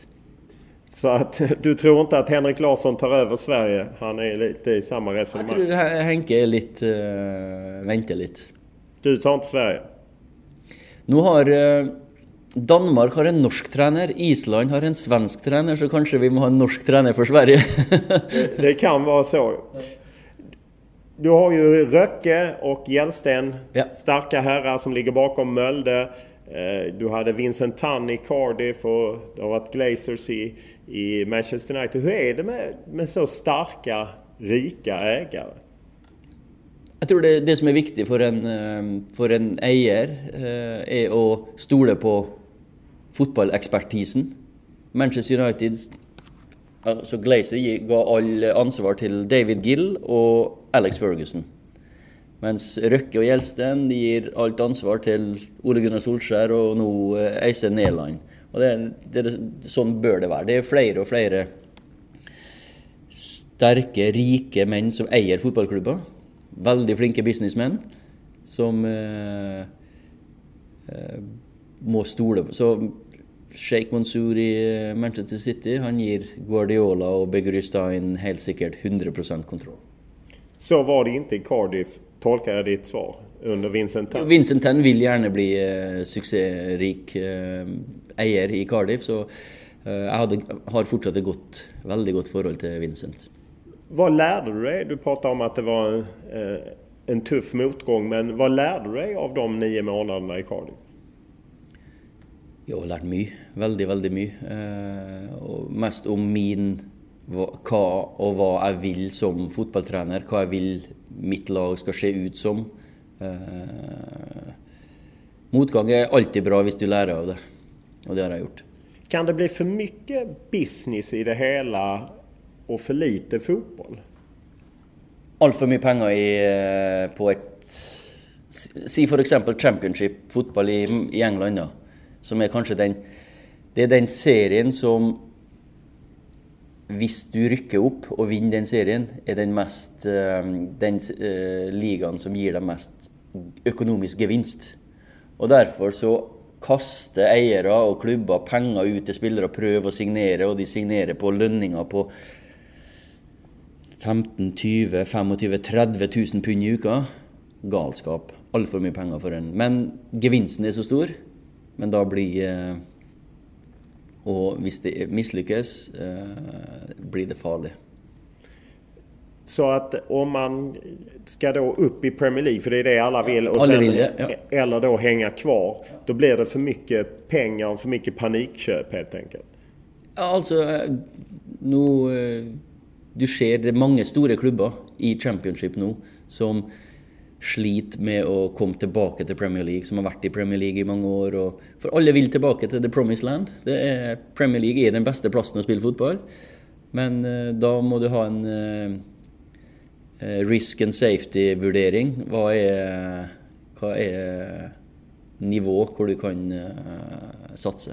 Så att (laughs) du tror inte att Henrik Larsson tar över Sverige? Han är lite i samma resonemang. Jag tror Henke är lite... Uh, väntar lite. Du tar inte Sverige? Nu har uh, Danmark har en norsk tränare, Island har en svensk tränare, så kanske vi måste ha en norsk tränare för Sverige. (laughs) det, det, kan vara så. Du har ju Röcke och Hjellsten, ja. starka herrar som ligger bakom Mölde. Eh, du hade Vincent Tan i Cardiff och det har varit Glazers i, i Manchester United. Hur är det med, med så starka, rika ägare? Jag tror det, det som är viktigt för en, eh, för en eier eh, är att stole på fotbollexpertisen. Manchester United så Glazer gav all ansvar till David Gill och Alex Ferguson. Mens Røkke og Gjelsten gir alt ansvar til Ole Gunnar Solskjær og nå eh, Øystein eh, Och Og det, det, sånn bør det være. Det er flere og flere sterke, rike menn som eier fotballklubber. Veldig flinke businessmenn som eh, eh, må stole på. Så Sheikh Mansour i eh, Manchester City han gir Guardiola og Begrustein helt sikkert 100% kontroll. Så var det ikke i Cardiff tolkar jag ditt svar under Vincent Tan? Vincent Tan vill gärna bli eh, succérik eh, eier i Cardiff, så eh, jag hade, har fortsatt ett gott, väldigt gott förhållande till Vincent. Vad lärde du dig? Du pratade om att det var en, eh, en tuff motgång, men vad lärde du dig av de nio månaderna i Cardiff? Jag har lärt mycket, väldigt, väldigt mycket. Eh, och mest om min hva og hva jeg vil som fotballtrener. Hva jeg vil mitt lag skal se ut som. Eh, motgang er alltid bra hvis du lærer av det, og det har jeg gjort. Kan det bli for mye business i det hele og for lite fotball? Altfor mye penger i, eh, på et Si f.eks. championship, fotball i, i England, da, som er kanskje den Det er den serien som hvis du rykker opp og vinner den serien, er den, mest, eh, den uh, ligaen som gir deg mest økonomisk gevinst. Og Derfor så kaster eiere og klubber penger ut til spillere og prøver å signere, og de signerer på lønninger på 15 20 25 30 000 pund i uka. Galskap. Altfor mye penger for en. Men gevinsten er så stor. Men da blir uh, och hvis det misslyckas eh, blir det farligt. Så att om man ska då upp i Premier League, för det är det alla vill, och sen, vill det, ja. eller då hänga kvar. Då blir det för mycket pengar och för mycket panikköp helt enkelt. Ja, alltså nu... Eh, du ser det är många stora klubbar i Championship nu som slit med att komma tillbaka till Premier League, som har varit i Premier League i många år. Och, för alla vill tillbaka till The Promised Land. Er, Premier League är den bästa platsen att spela fotboll. Men eh, då måste du ha en eh, eh risk and safety-värdering. Vad är, vad är nivå där du kan eh, satsa?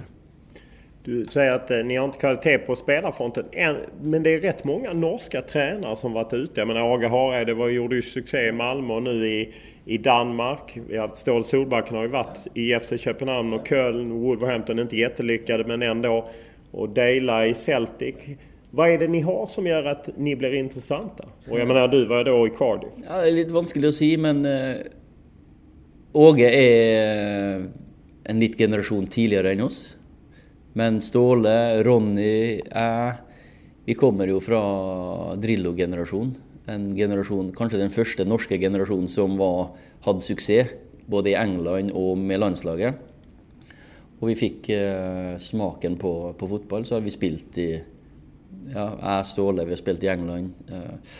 Du säger att eh, ni har inte kvalitet på spelarfronten. än. Men det är rätt många norska tränare som varit ute. Jag menar Aga Hareide var, gjorde ju succé i Malmö och nu i, i Danmark. Vi har haft Ståhl Solbacken har ju varit i FC Köpenhamn och Köln. Wolverhampton inte jättelyckade men ändå. Och Dela i Celtic. Vad är det ni har som gör att ni blir intressanta? Och jag menar, du var då i Cardiff. Ja, det är lite vanskligt att säga men Äh, Åge är eh, en liten generation tidigare än oss. Men Ståle, Ronny, jeg Vi kommer jo fra Drillo-generasjonen. En generasjon, kanskje den første norske generasjonen som var, hadde suksess. Både i England og med landslaget. Og vi fikk eh, smaken på, på, fotball. Så har vi spilt i ja, Jeg Ståle, vi har spilt i England. Eh,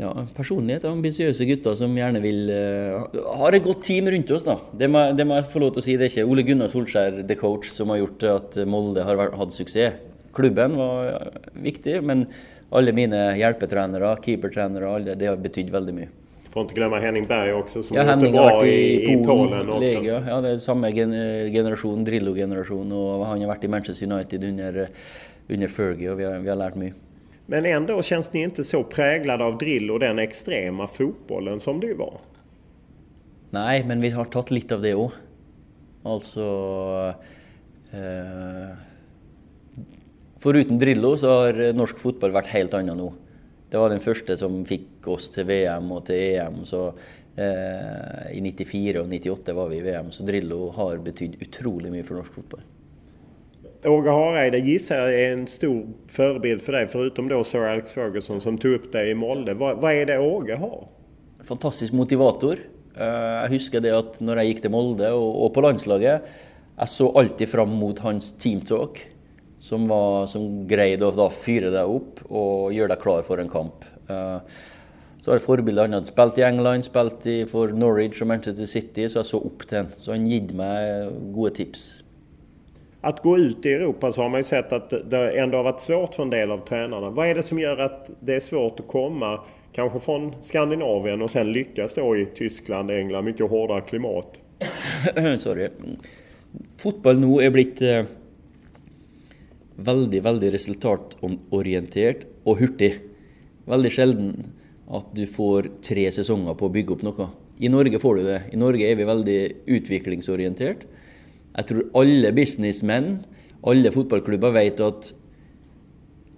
ja, personlighet. Ambisiøse gutter som gjerne vil uh, Har et godt team rundt oss, da. Det må, det må, jeg få lov til å si. Det er ikke Ole Gunnar Solskjær, the coach, som har gjort at Molde har hatt suksess. Klubben var viktig, men alle mine hjelpetrenere, keepertrenere, alle, det har betydd veldig mye. Får inte glömma Henning Berg också som ja, Henning bra har i, i, Polen, Polen också. Lega, ja, det är samma generation, Drillo-generation och han har varit i Manchester United under, under Fergie och vi har, vi har lärt mycket. Men ändå känns ni inte så präglade av drill och den extrema fotbollen som det var? Nej, men vi har tagit lite av det också. Alltså... Eh, förutom Drillo så har norsk fotboll varit helt annorlunda nu. Det var den första som fick oss till VM och till EM. så eh, I 94 och 98 var vi i VM, så Drillo har betytt otroligt mycket för norsk fotboll. Åge Hareide gissar jag är en stor förebild för dig, förutom då Sir Alex Ferguson som tog upp dig i Molde. Vad, vad är det Åge har? Fantastisk motivator. Eh, jag jeg husker det att när jag gick till Molde och på landslaget, jag såg alltid fram emot hans teamtalk som, var, som greide å fyra fyre deg opp og gjøre deg klar for en kamp. Uh, så har jeg forbilder. Han hadde spilt i England, spilt i, for Norwich og Manchester City, så jeg så opp til han. Så han gitt meg gode tips. Att gå ut i Europa så har man ju sett att det ändå har varit svårt för en del av tränarna. Vad är det som gör att det är svårt att komma, kanske från Skandinavien och sen lyckas då i Tyskland, England, mycket hårdare klimat? (clears throat) Sorry. Fotboll nu är blivit eh, väldigt, väldigt resultatorienterat och og hurtig. Väldigt sällan att du får tre säsonger på att bygga upp något. I Norge får du det. I Norge är vi väldigt utvecklingsorienterade. Jeg tror alle businessmenn, alle fotballklubber vet at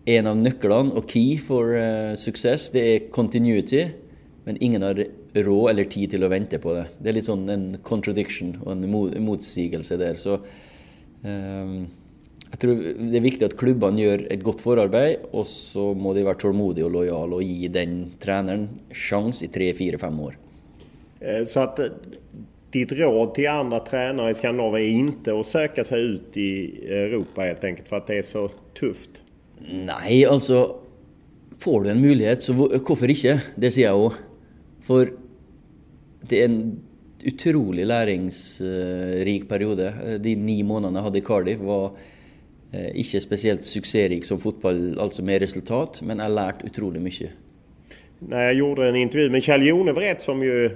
en av nøklene og key for eh, uh, suksess, det er continuity. Men ingen har råd eller tid til å vente på det. Det er litt sånn en contradiction og en motsigelse der. Så um, jeg tror det er viktig at klubbene gjør et godt forarbeid, og så må de være tålmodige og lojale og gi den treneren sjanse i tre, fire, fem år. Eh, så att eh, ditt råd till andra tränare i Skandinavien är inte att söka sig ut i Europa helt enkelt för att det är så tufft? Nei, altså Får du en mulighet, så hvorfor ikke? Det sier jeg òg. For det er en utrolig læringsrik periode. De ni månedene jeg hadde i Cardiff, var Eh, ikke spesielt suksessrik som fotball, alltså med resultat, men jeg lært utrolig mye. När jag gjorde en intervju med Kjell Jonevret som ju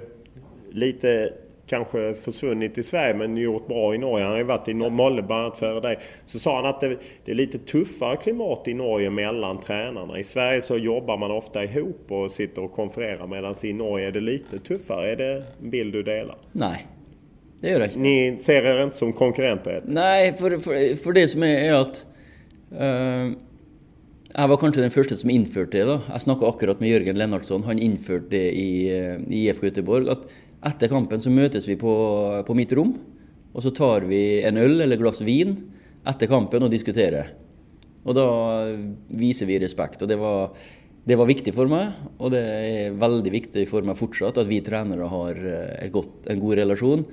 lite kanske försvunnit i Sverige men gjort bra i Norge. Han har ju varit i Molde bland annat före dig. Så sa han att det, det, är lite tuffare klimat i Norge mellan tränarna. I Sverige så jobbar man ofta ihop och sitter och konfererar medan i Norge är det lite tuffare. Är det en bild du delar? Nej, det gjør jeg ikke. Ni ser dere ikke som konkurrenter? Nei, for, for, for, det som er, er at uh, Jeg var kanskje den første som innførte det. da. Jeg snakka akkurat med Jørgen Lennartson. Han innførte det i, eh, i IFK Göteborg. At etter kampen så mötes vi på, på mitt rum och så tar vi en öl eller glas vin efter kampen och diskuterar. Och då visar vi respekt. Och det var, det var viktigt för mig, och det är väldigt viktigt för mig fortsatt att vi tränare har eh, ett gott, en god relation.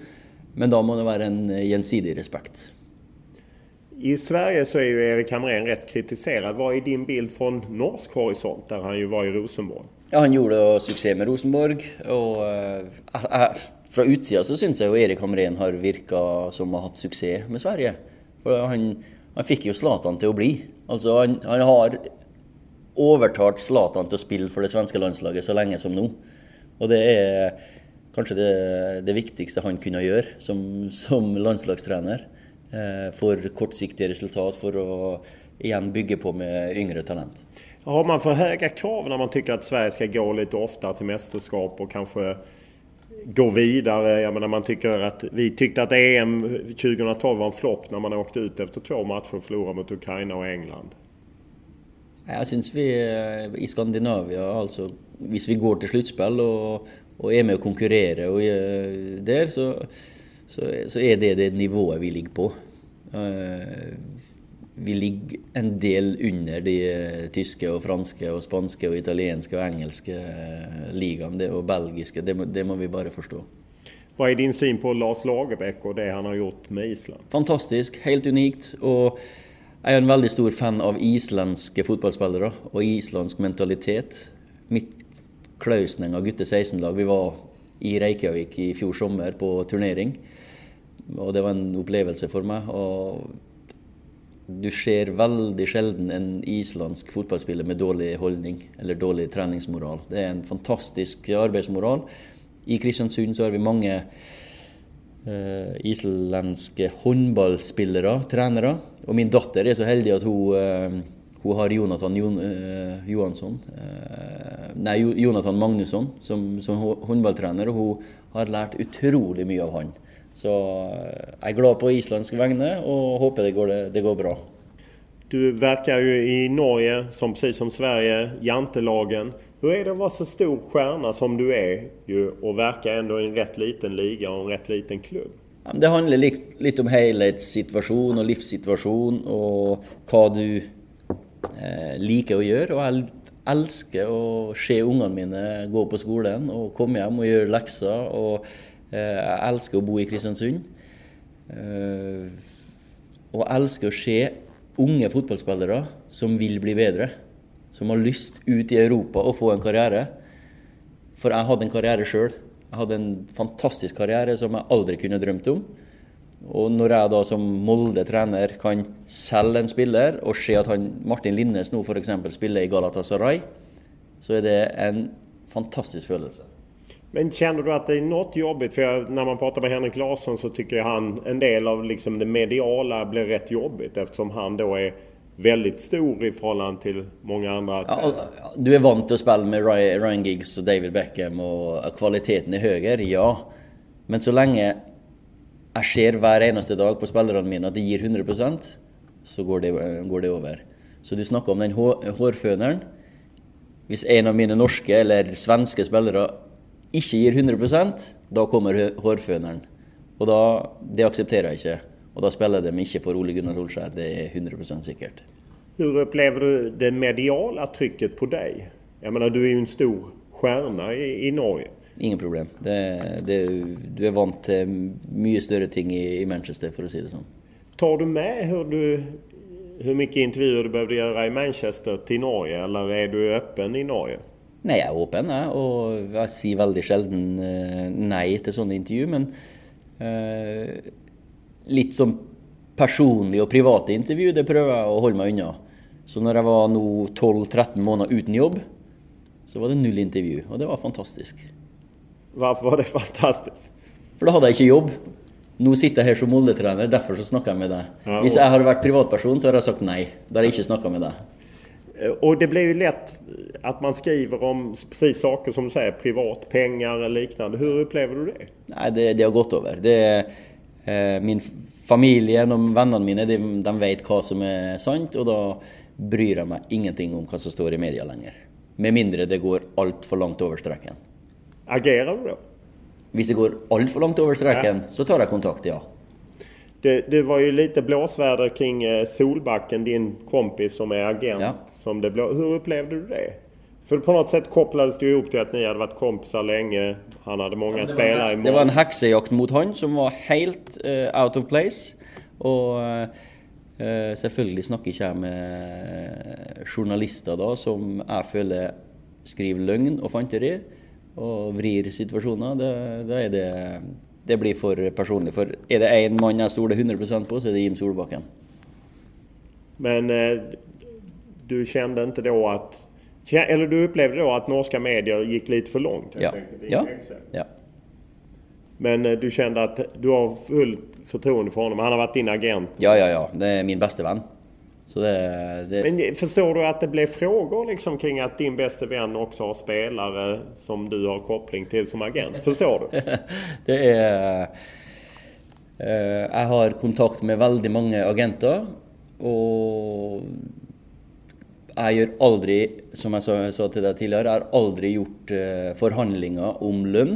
Men då måste det vara en eh, gensidig respekt. I Sverige så är ju Erik Hamrén rätt kritiserad. Vad är din bild från norsk horisont där han ju var i Rosenborg? Ja, han gjorde succé med Rosenborg. Och äh, äh, från utsidan så syns jag att Erik Hamrén har verkat som har haft succé med Sverige. För han, han fick ju Zlatan till att bli. Alltså han, han har övertagit Zlatan till att spela för det svenska landslaget så länge som nu. Och det är kanskje det, det, viktigste han kunne gjøre som, som landslagstrener. Eh, for kortsiktige resultat, for å igjen bygge på med yngre talent. Har man för höga krav när man tycker att Sverige ska gå lite oftare till mästerskap och kanske gå vidare? Jag menar man tycker att, vi tyckte att EM 2012 var en flopp när man åkte ut efter två matcher och förlorade mot Ukraina och England. Jag syns vi eh, i Skandinavien, alltså... Om vi går till slutspel och, och är med och konkurrerar och eh, där så, så, så, är det det nivået vi ligger på. Eh, vi ligger en del under de tyske og franske og spanske og italienske og engelske ligaene og belgiske. Det må, det må vi bare forstå. Vad är din syn på Lars Lagerbäck och det han har gjort med Island? Fantastisk, helt unikt. Og jeg er en veldig stor fan av islandske fotballspillere og islandsk mentalitet. Mitt Klausen av gutte 16-lag, vi var i Reykjavik i fjor sommer på turnering. Og det var en opplevelse for meg. Og du ser väldigt sällan en isländsk fotbollsspelare med dålig hållning eller dålig träningsmoral. Det är en fantastisk arbetsmoral. I Kristiansund så har vi många uh, isländska handbollsspelare, tränare. Och min dotter är så heldig att hon uh, hon har Jonathan Jon, uh, eh, Johansson Nej, Jonathan Magnusson som, som handbollstränare och hon har lärt otroligt mycket av honom. Så jeg er glad på islandske vegne og håper det går, det går bra. Du verkar ju i Norge, som, precis som Sverige, jantelagen. Hur är det att vara så stor stjärna som du är ju, och verka ändå i en rätt liten liga och en rätt liten klubb? Det handler litt, litt om helhetssituasjon og livssituasjon og hva du eh, liker å gjøre. Og jeg elsker å se ungene mine gå på skolen og komme hjem og gjøre lekser. Og eh, Eh, jeg elsker å bo i Kristiansund. Eh, og jeg elsker å se unge fotballspillere som vil bli bedre. Som har lyst ut i Europa og få en karriere. For jeg hadde en karriere sjøl. Jeg hadde en fantastisk karriere som jeg aldri kunne drømt om. Og når jeg da som Molde-trener kan selge en spiller og se at han, Martin Linnes nå f.eks. spiller i Galatasaray, så er det en fantastisk følelse. Men känner du att det är något jobbigt? För jag, när man pratar med Henrik Larsson så tycker jag han en del av liksom det mediala blir rätt jobbigt eftersom han då är väldigt stor i förhållande till många andra. Ja, du är van till att spela med Ryan Giggs och David Beckham och kvaliteten är högre, ja. Men så länge jag ser varje eneste dag på spelarna mina att det ger 100% så går det, går det över. Så du snackar om den hårfönaren. Om en av mina norska eller svenska spelare ikke gir 100% da kommer hårføneren. Og da, Det aksepterer jeg ikke. Og da spiller de ikke for Ole Gunnar Solskjær, det er 100% sikkert. Hur upplever du det mediala trycket på dig? Jag menar, du är ju en stor stjärna i, i Norge. Ingen problem. Det, det, du är vant till mycket större ting i, i Manchester, för att säga det så. Tar du med hur, du, hur mycket intervjuer du behövde göra i Manchester till Norge, eller är du öppen i Norge? Nei, jeg er åpen, jeg. Og jeg sier veldig sjelden eh, nei til sånne intervju. Men eh, litt sånn personlige og private intervju, det prøver jeg å holde meg unna. Så når jeg var nå 12-13 måneder uten jobb, så var det null intervju. Og det var fantastisk. Hvorfor var det fantastisk? For da hadde jeg ikke jobb. Nå sitter jeg her som Molde-trener, derfor så snakker jeg med deg. Hvis jeg hadde vært privatperson, så hadde jeg sagt nei. Da hadde jeg ikke snakka med deg. Och det blir ju lätt att man skriver om precis saker som du säger, privat, pengar eller liknande. Hur upplever du det? Nej, det, det har gått över. Det, eh, min familie och vännerna mina, de, de vet vad som är sant och då bryr jag mig ingenting om vad som står i media längre. Med mindre det går allt för långt över sträckan. Agerar du då? Hvis det går allt för långt över sträckan ja. så tar jag kontakt, ja. Det, det, var ju lite blåsväder kring eh, Solbacken, din kompis som är agent. Ja. Som det blå... Hur upplevde du det? För på något sätt kopplades det ihop till att ni hade varit kompisar länge. Han hade många ja, spelare i Det var en heksejakt mot han som var helt uh, out of place. Og uh, selvfølgelig snakker ikke jeg med journalister da, som jeg føler skriver løgn og fanteri og vrir situasjoner. Da, da er det det blir for personlig. For er det én mann jeg stoler 100% på, så är det Jim Solbakken. Men eh, du kände inte då att... Eller du upplevde då att norska medier gick lite för långt? Ja. Ja. ja. Men eh, du kände att du har fullt förtroende för honom? Han har varit din agent? Ja, ja, ja. Det är min bästa vän. Så det, det... Men förstår du att det blev frågor liksom kring att din bästa vän också har spelare som du har koppling till som agent? Förstår du? (laughs) det är... Uh, jag har kontakt med väldigt många agenter. Och jeg gjør aldri, som jeg sa, sa til deg tidligere, jeg har aldri gjort eh, forhandlinger om lønn.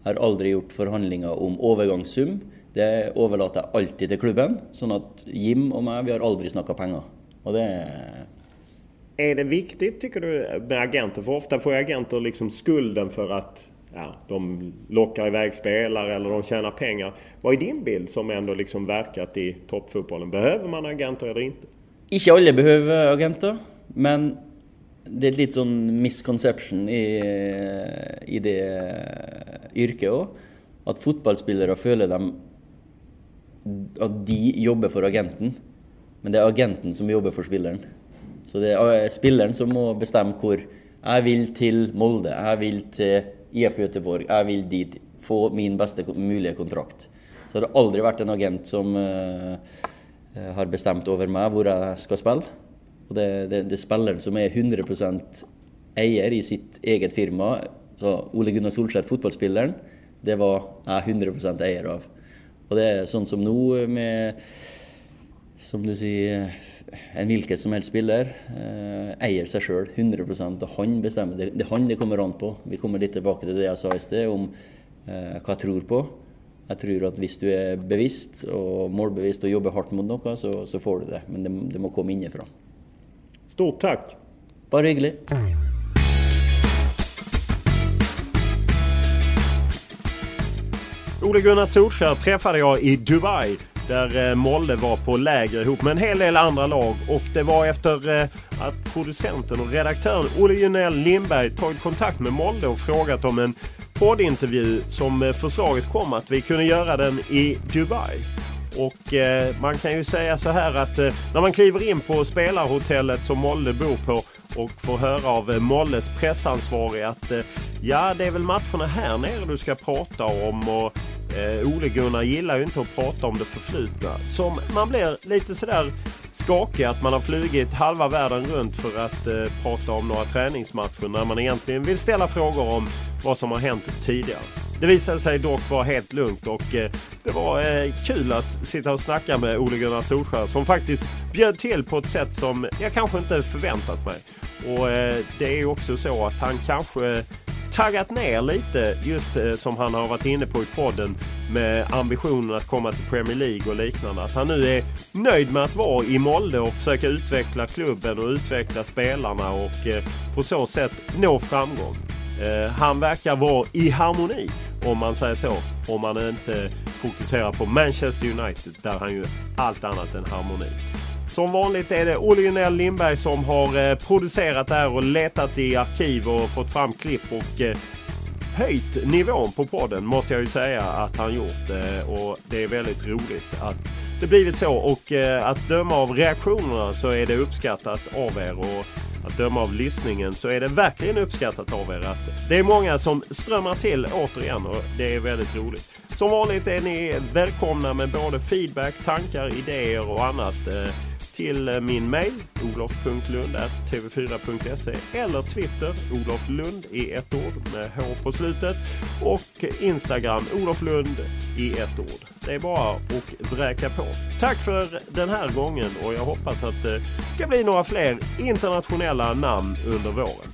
Jeg har aldri gjort forhandlinger om overgangssum. Det overlater jeg alltid til klubben. Sånn at Jim og meg, vi har aldri snakka penger. Og det Är det viktigt tycker du med agenter? För ofta får agenter liksom skulden för att ja, de lockar iväg spelare eller de tjänar pengar. Vad är din bild som ändå liksom verkat i toppfotbollen? Behöver man agenter eller inte? Ikke alle behøver agenter, men det er litt sånn misconception i, i det yrket òg. At fotballspillere føler dem at de jobber for agenten, men det er agenten som jobber for spilleren. Så det er eh, spilleren som må bestemme hvor. Jeg vil til Molde, jeg vil til IFK Göteborg, jeg vil dit. Få min beste mulige kontrakt. Så det har aldri vært en agent som uh, har bestemt over meg hvor jeg skal spille. Og det, det, det er spilleren som er 100% eier i sitt eget firma. Så Ole Gunnar Solskjær, fotballspilleren, det var jeg 100% eier av. Og det er sånn som nå med Som du sier en hvilken som helst spiller eh, eier seg sjøl 100 og han bestemmer. Det, det han det kommer an på. Vi kommer litt tilbake til det jeg sa i sted om eh, hva jeg tror på. Jeg tror at hvis du er bevisst og målbevisst og jobber hardt mot noe, så, så får du det. Men det, det må komme innenfra. Stort tack! Bare hyggelig. Ole Gunnar Solskjaer träffade jag i Dubai där Molle Molde var på läger ihop med en hel del andra lag och det var efter eh, att producenten och redaktören Olle Junell Lindberg tagit kontakt med Molde och frågat om en poddintervju som eh, förslaget kom att vi kunde göra den i Dubai. Och eh, man kan ju säga så här att eh, när man kliver in på spelarhotellet som Molde bor på och får höra av eh, Molles pressansvarig att eh, ja, det är väl matcherna här nere du ska prata om och Eh, Ole-Gunnar gillar ju inte att prata om det förflutna. Som man blir lite sådär skakig att man har flugit halva världen runt för att eh, prata om några träningsmatcher när man egentligen vill ställa frågor om vad som har hänt tidigare. Det visade sig dock vara helt lugnt och eh, det var eh, kul att sitta och snacka med Ole Gunnar Solskjaer som faktiskt bjöd till på ett sätt som jag kanske inte förväntat mig. Och eh, det är också så att han kanske taggat ner lite just eh, som han har varit inne på i podden med ambitionen att komma till Premier League och liknande. Att han nu är nöjd med att vara i Molde och försöka utveckla klubben och utveckla spelarna och eh, på så sätt nå framgång. Han verkar vara i harmoni om man säger så. Om man inte fokuserar på Manchester United där han ju allt annat än harmoni. Som vanligt är det Olle Junell Lindberg som har eh, producerat det här och letat i arkiv och fått fram klipp och eh, höjt nivån på podden måste jag ju säga att han gjort. Eh, och det är väldigt roligt att det blivit så och att döma av reaktionerna så är det uppskattat av er. Och att döma av lyssningen så är det verkligen uppskattat av er att det är många som strömmar till återigen och det är väldigt roligt. Som vanligt är ni välkomna med både feedback, tankar, idéer och annat till eh, min mail olof.lund.tv4.se eller Twitter Olof Lund i ett ord med H på slutet och Instagram Olof Lund i ett ord. Det är bara att vräka på. Tack för den här gången och jag hoppas att det ska bli några fler internationella namn under våren.